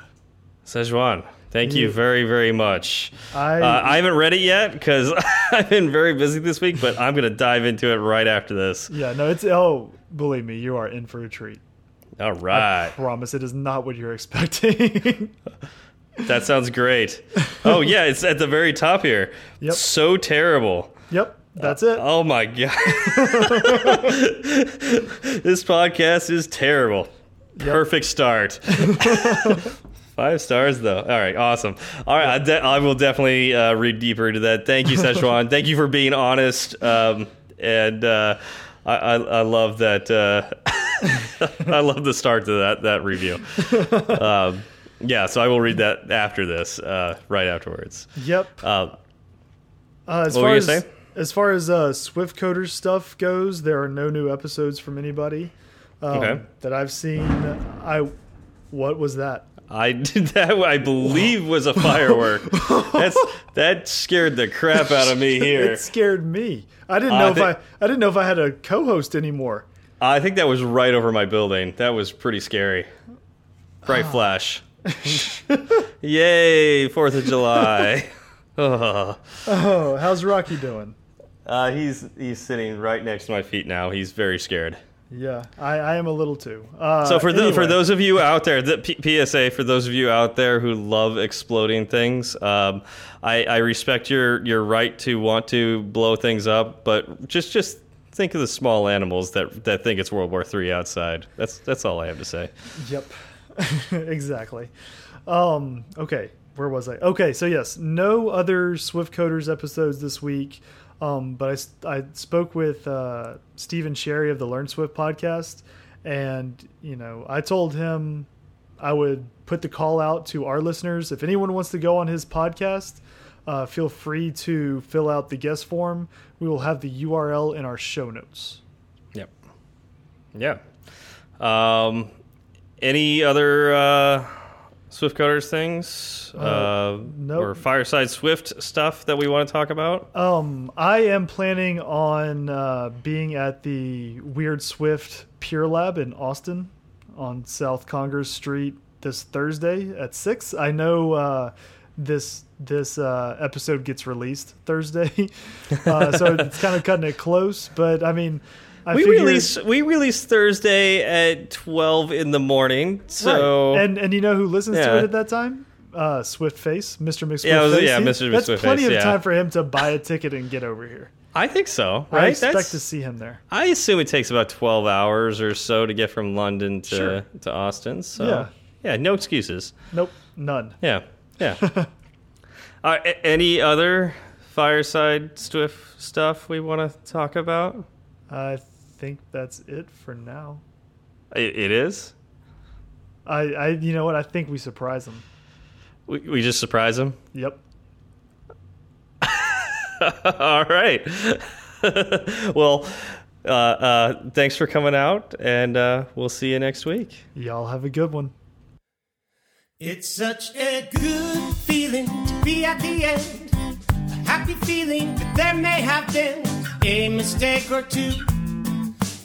Szechuan, thank you very, very much. I Uh, I haven't read it yet because I've been very busy this week, but I'm going to dive into it right after this. yeah no it's oh believe me you are in for a treat. All right. I promise it is not what you're expecting. That sounds great. Oh, yeah, it's at the very top here. Yep. So terrible. yep, that's it. Oh, my God. this podcast is terrible. Perfect start. Five stars, though. All right, awesome. All right, I, de I will definitely uh, read deeper into that. Thank you, Szechuan. Thank you for being honest. Um, and uh, I, I, I love that. Uh, I love the start to that that review. Um, yeah, so I will read that after this, uh, right afterwards. Yep. Uh, Uh, as What far were you as saying? As far as uh, Swift Coder stuff goes, there are no new episodes from anybody um, Okay. that I've seen. I what was that? I did that. I believe was a firework. That's that scared the crap out of me here. It scared me. I didn't Uh, know I if I I didn't know if I had a co-host anymore. I think that was right over my building. That was pretty scary. Bright flash. Yay! Fourth of July. oh. Oh, how's Rocky doing? Uh, he's he's sitting right next to my feet now. He's very scared. Yeah, I, I am a little too. Uh, So for the, for those of you out there, the P PSA for those of you out there who love exploding things, um, I, I respect your your right to want to blow things up, but just just think of the small animals that that think it's World War III outside. That's that's all I have to say. Yep. exactly. Um, okay, where was I? Okay, so yes, no other Swift Coders episodes this week. Um, but I spoke with uh, Stephen Sherry of the Learn Swift podcast, and you know I told him I would put the call out to our listeners. If anyone wants to go on his podcast, uh, feel free to fill out the guest form. We will have the URL in our show notes. Yep. Yeah. Um, any other uh, Swift Coders things? Uh, nope. Or Fireside Swift stuff that we want to talk about? Um, I am planning on uh, being at the Weird Swift Pure Lab in Austin on South Congress Street this Thursday at six. I know uh, this this uh, episode gets released Thursday, uh, so it's kind of cutting it close. But I mean, I we figured- release we release Thursday at twelve in the morning. So Right. and and you know who listens to it at that time? Uh, Swift Face, Mr. McSwift. Yeah, was- Face. yeah, Mr. That's McSwiftface, plenty of yeah. time for him to buy a ticket and get over here. I think so. I Right? expect That's- to see him there. I assume it takes about twelve hours or so to get from London to Sure. to Austin. So Yeah. Yeah, no excuses. Nope, none. Yeah, yeah. uh, any other fireside Swift stuff we want to talk about? I think that's it for now. it, it is. I, I, you know what? I think we surprise them. We, we just surprise them. Yep. All right. well, uh, uh, thanks for coming out, and uh, we'll see you next week. Y'all have a good one. It's such a good feeling to be at the end. A happy feeling that there may have been a mistake or two.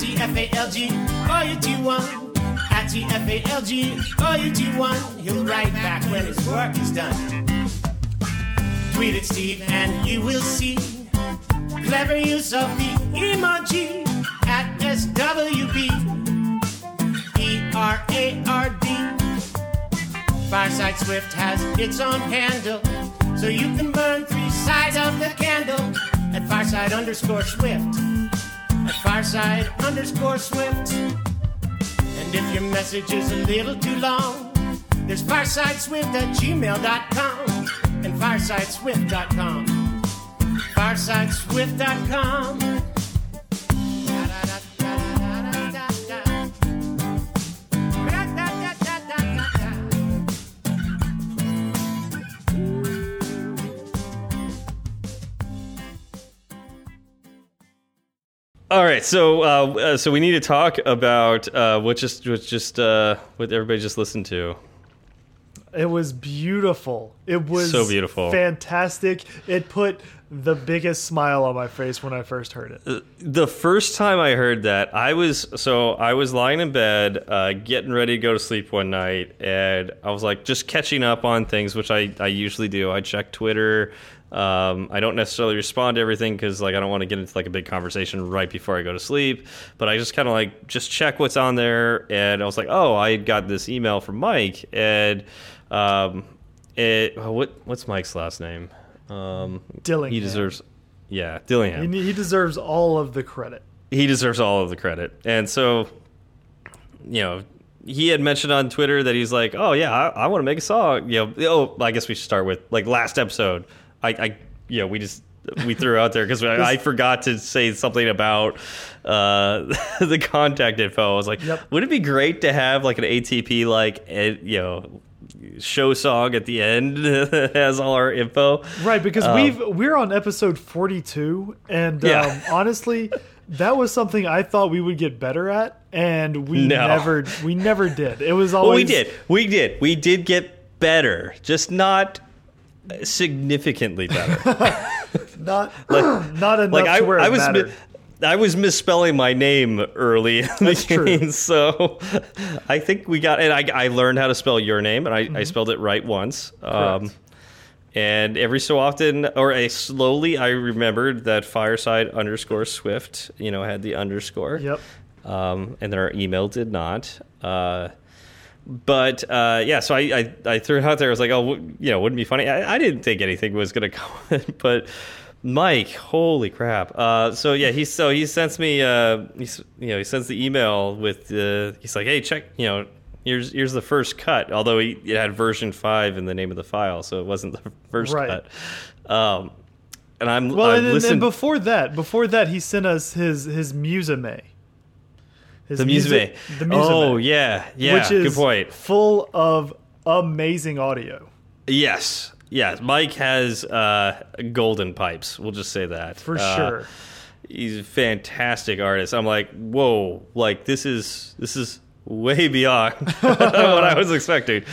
TFALG, or you do one. At TFALG, or you do one. He'll write back when his work is done. Tweet at Steve and you will see clever use of the emoji at SWB. E R A R D. Fireside Swift has its own handle, so you can burn three sides of the candle at Fireside underscore Swift. At Fireside underscore Swift. And if your message is a little too long, there's firesideswift at gmail.com and firesideswift.com. Firesideswift.com. All right, so uh, uh, so we need to talk about uh, what just what just uh, what everybody just listened to. It was beautiful. It was So beautiful. fantastic. It put the biggest smile on my face when I first heard it. The first time I heard that, I was so I was lying in bed, uh, getting ready to go to sleep one night, and I was like just catching up on things, which I I usually do. I check Twitter. Um, I don't necessarily respond to everything because like I don't want to get into like a big conversation right before I go to sleep. But I just kind of like just check what's on there, and I was like, oh, I got this email from Mike, and um, it what what's Mike's last name? Um, Dillingham. He deserves, yeah, Dillingham He, he deserves all of the credit. he deserves all of the credit. And so, you know, he had mentioned on Twitter that he's like, "Oh yeah, I, I want to make a song." You know, oh, I guess we should start with like last episode. I, I you know, we just we threw out there because I, I forgot to say something about uh, the contact info. I was like, Yep. would it be great to have like an ATP like you know show song at the end that has all our info? Right, because Um, we've we're on episode forty two, and Yeah. um, honestly, that was something I thought we would get better at, and we No. never we never did. It was always Well, we did. We did. We did get better, just not significantly better. not not enough like I, to where it I was, mattered. I was misspelling my name early. In the That's true. So I think we got, and I, I learned how to spell your name, and I, I spelled it right once. Um, Mm-hmm. And every so often, or I slowly, I remembered that Fireside underscore Swift, you know, had the underscore. Yep. um, and then our email did not. Uh, but uh, yeah, so I, I, I threw it out there. I was like, oh, w- you know, wouldn't it be funny? I, I didn't think anything was going to come, but Mike, holy crap! Uh, so yeah, he so he sends me, uh, he's, you know, he sends the email with, uh, he's like, hey, check, you know. Here's here's the first cut. Although he, it had version five in the name of the file, so it wasn't the first Right. cut. Um, and I'm Well, I'm and, and before that, before that, he sent us his his Musame. His the music. the Musame, Oh yeah, yeah. which is good point. full of amazing audio. Yes, yes. Mike has uh, golden pipes. We'll just say that For Uh, sure. He's a fantastic artist. I'm like, whoa, like this is this is way beyond what I was expecting.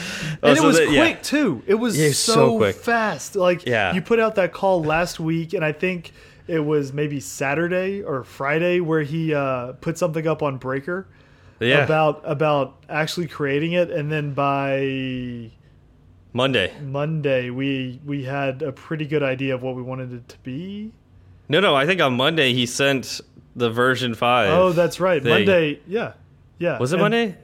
Oh, and so it was that- quick yeah. too. It was Yeah, so, so quick. fast. Like Yeah. you put out that call last week, and I think it was maybe Saturday or Friday where he uh, put something up on Breaker. Yeah. about about actually creating it, and then by Monday. Monday we we had a pretty good idea of what we wanted it to be. No, no. I think on Monday he sent the version five. Oh, that's right. thing. Monday, yeah, yeah. was it Monday?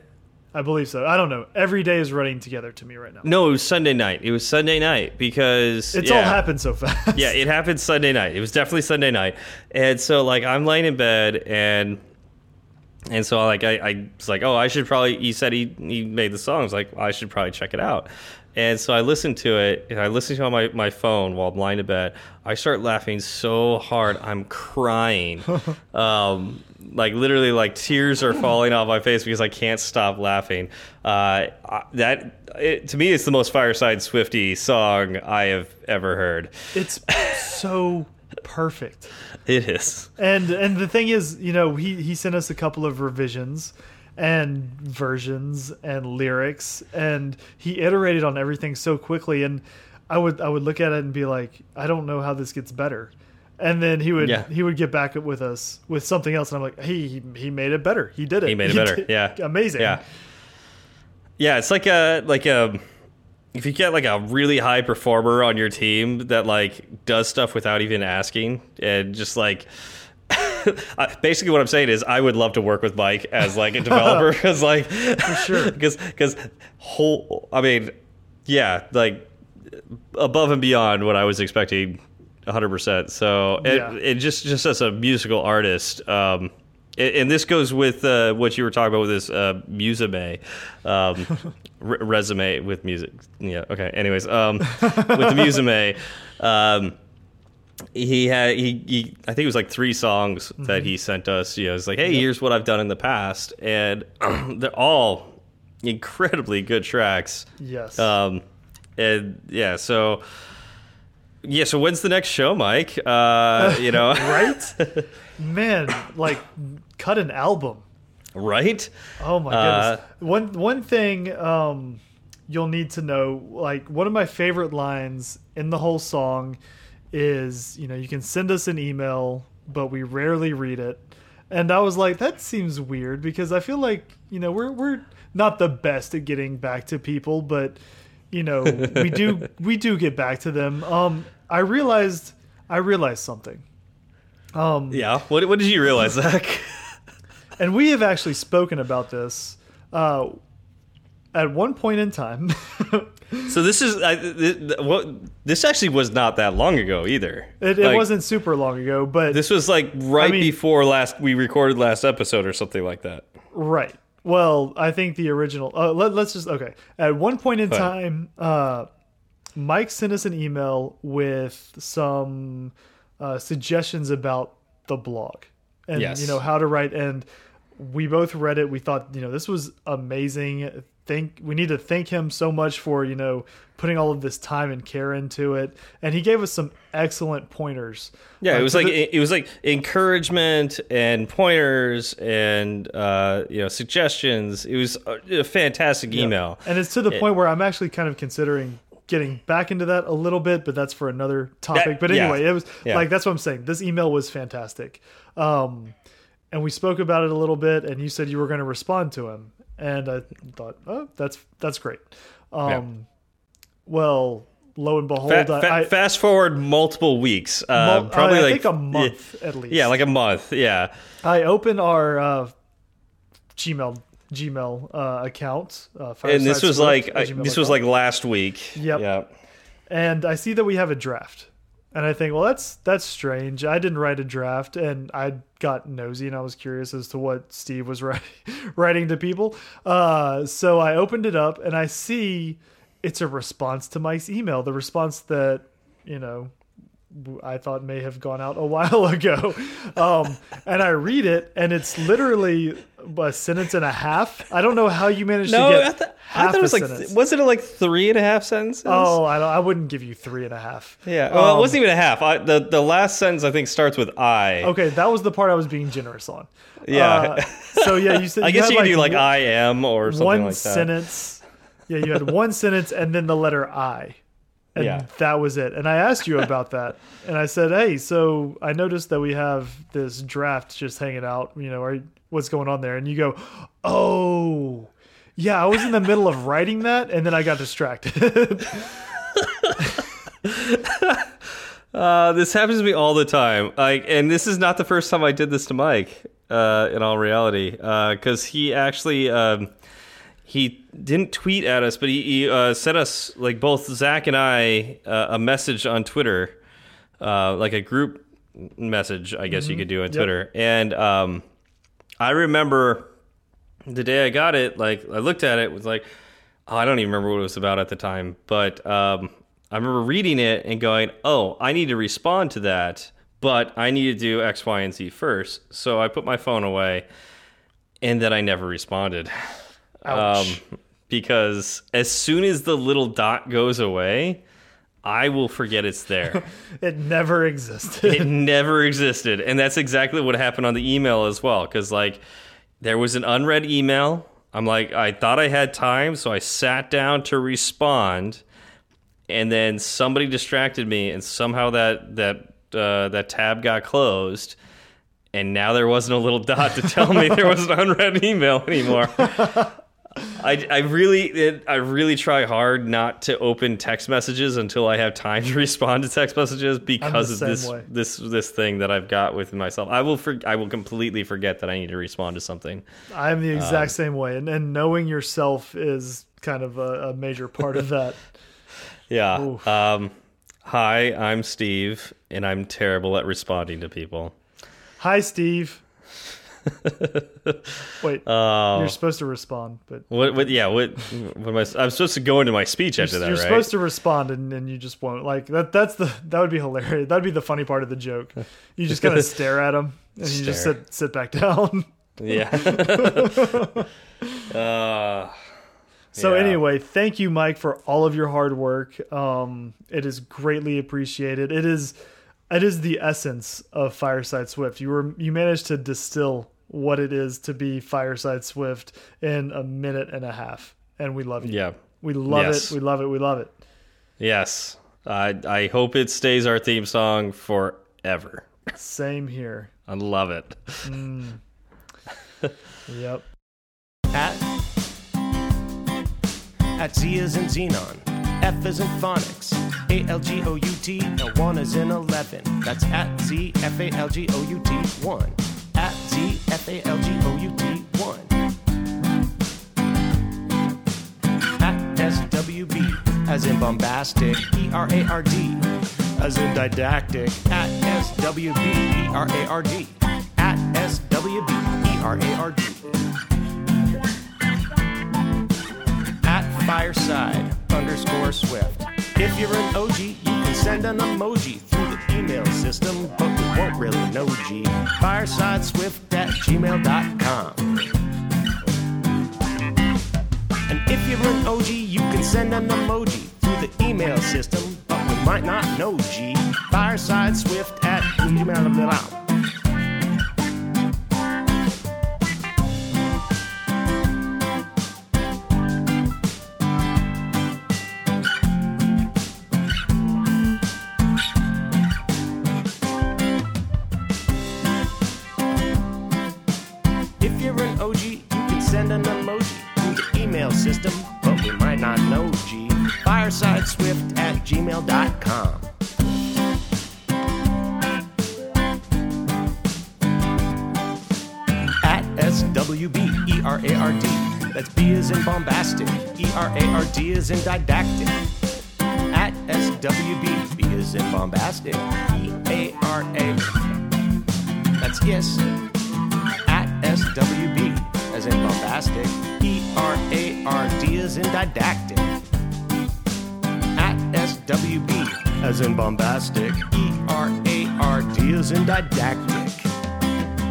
I believe so. I don't know. Every day is running together to me right now. No, it was Sunday night. It was Sunday night because It's yeah. all happened so fast. Yeah, it happened Sunday night. It was definitely Sunday night, and so like I'm laying in bed and. And so, like, I, I was like, oh, I should probably. He said he he made the song. I was like, I should probably check it out. And so I listened to it, and I listened to it on my, my phone while I'm lying in bed. I start laughing so hard, I'm crying. um, like literally, like tears are falling off my face because I can't stop laughing. Uh, that it, to me, it's the most Fireside Swifty song I have ever heard. It's so perfect. It is. And and the thing is, you know, he he sent us a couple of revisions and versions and lyrics and he iterated on everything so quickly and I would I would look at it and be like, I don't know how this gets better. And then he would Yeah. he would get back with us with something else and I'm like, hey, he, he made it better. He did it. He made it better. Yeah. Amazing. Yeah. Yeah, it's like a like a if you get like a really high performer on your team that like does stuff without even asking and just like basically what I'm saying is I would love to work with Mike as like a developer because like for sure. because because whole I mean yeah like above and beyond what I was expecting 100%. So it, Yeah. it just just as a musical artist um and and this goes with uh, what you were talking about with this uh, Musame um, re resume with music. Yeah. Okay. Anyways, um, with the Musame, um, he had he, he I think it was like three songs that he sent us. You know, it's like, hey, here's what I've done in the past, and they're all incredibly good tracks. Yes. Um, and yeah, so yeah, so when's the next show, Mike? Uh, you know, right? Man, like cut an album. right? Oh my Uh, goodness. one one thing um, you'll need to know, like one of my favorite lines in the whole song is, you know, you can send us an email, but we rarely read it. And I was like, that seems weird because I feel like, you know, we're we're not the best at getting back to people, but you know, we do we do get back to them. Um I realized I realized something. Um Yeah. What, what did you realize, Zach? and we have actually spoken about this uh, at one point in time. so this is I, th th what this actually was not that long ago either. it it Like, wasn't super long ago, but This was like right mean- before last we recorded last episode or something like that. right. Well, I think the original. Uh, let, let's just okay. At one point in time, uh, Mike sent us an email with some uh, suggestions about the blog and Yes. you know how to write. And we both read it. We thought you know this was amazing. Think we need to thank him so much for you know putting all of this time and care into it. And he gave us some excellent pointers. Yeah, Uh, it was like the- it was like encouragement and pointers and uh, you know suggestions. It was a, a fantastic email. And it's to the point where I'm actually kind of considering getting back into that a little bit, but that's for another topic. That- but yeah. anyway, it was Yeah. like that's what I'm saying. This email was fantastic. Um, and we spoke about it a little bit, and you said you were going to respond to him, and I thought, oh, that's that's great. Um, well, lo and behold, Fa- fa- I, I fast forward multiple weeks, uh, mul- probably I like think a month at least. Yeah, like a month. Yeah, I open our uh, Gmail Gmail uh, account, uh, and this was like I, this was like last week. Yep. Yeah. and I see that we have a draft. And I think, well, that's that's strange. I didn't write a draft, and I got nosy, and I was curious as to what Steve was writing, writing to people. Uh, so I opened it up, and I see it's a response to Mike's email, the response that you know I thought may have gone out a while ago. Um, and I read it, and it's literally a sentence and a half. I don't know how you managed No, to I, get th- half I thought it was like sentence. wasn't it like three and a half sentences? Oh, I don't. I wouldn't give you three and a half. yeah. Well, Um, it wasn't even a half. I, the the last sentence I think starts with I. Okay, that was the part I was being generous on. Yeah. Uh, so yeah, you said I you guess had you could do like one, I am or something one like that. sentence. Yeah, you had one sentence and then the letter I, and Yeah. that was it. And I asked you about that, and I said, "Hey, so I noticed that we have this draft just hanging out. You know, are what's going on there, and you go, "Oh, yeah, I was in the middle of writing that, and then I got distracted." Uh, this happens to me all the time. Like, and this is not the first time I did this to Mike. Uh, in all reality, because he actually um, he didn't tweet at us, but he, he uh, sent us like both Zach and I uh, a message on Twitter, uh, like a group message, I guess you could do on Twitter. And um, I remember the day I got it, like I looked at it, was like, oh, I don't even remember what it was about at the time, but um, I remember reading it and going, oh, I need to respond to that, but I need to do X, Y, and Z first. So I put my phone away, and then I never responded. Ouch. Um, because as soon as the little dot goes away, I will forget it's there. it never existed. it never existed. And that's exactly what happened on the email as well. Because, like, there was an unread email. I'm like, I thought I had time, so I sat down to respond, and then somebody distracted me, and somehow that that uh, that tab got closed, and now there wasn't a little dot to tell me there was an unread email anymore. I, I really it, I really try hard not to open text messages until I have time to respond to text messages because of this way. this this thing that I've got with myself. I will for, I will completely forget that I need to respond to something. I'm the exact Um, same way, and, and knowing yourself is kind of a, a major part of that. Yeah. Oof. Um, hi, I'm Steve, and I'm terrible at responding to people. Hi, Steve. Wait, Oh. you're supposed to respond, but What? What? Yeah. What? what am I? I'm supposed to go into my speech after that, you're right? supposed to respond, and, and you just won't. Like that. That's the that would be hilarious. That'd be the funny part of the joke. You just kind of stare at him, and you just sit sit back down. Yeah. uh, So Yeah. anyway, thank you, Mike, for all of your hard work. Um, it is greatly appreciated. It is, it is the essence of Fireside Swift. You were you managed to distill what it is to be Fireside Swift in a minute and a half, and we love you. yeah. we love Yes. it. We love it. We love it. Yes. I I hope it stays our theme song forever. Same here. I love it. Mm. Yep. At, at Z is in Xenon. F is in phonics. A L G O U T and 1 is in 11. That's at Z F A L G O U T 1. Z F A L G O U T 1. At SWB as in bombastic. E R A R D as in didactic. At SWB E R A R D. At SWB E R A R D. at fireside underscore swift. If you're an OG, you can send an emoji through the email system, but we won't really know G. Firesideswift at gmail.com. And if you're an OG, you can send an emoji through the email system, but we might not know G. Firesideswift at gmail.com. gmail.com. At SWB E R A R D. That's B is in bombastic. E R A R D is in didactic. At SWB, B is in bombastic. E A R A. That's yes at SWB, as in bombastic. E R A R D is in didactic. SWB, as in bombastic. E R A R D is in didactic.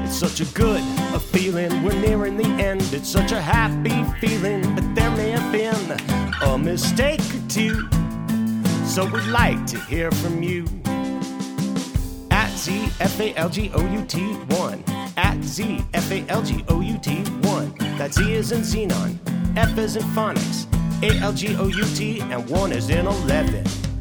It's such a good a feeling. We're nearing the end. It's such a happy feeling, but there may have been a mistake or two. So we'd like to hear from you at Z F A L G O U T 1. At Z F A L G O U T 1. That Z is in xenon, F is in phonics, A L G O U T, and 1 is in 11.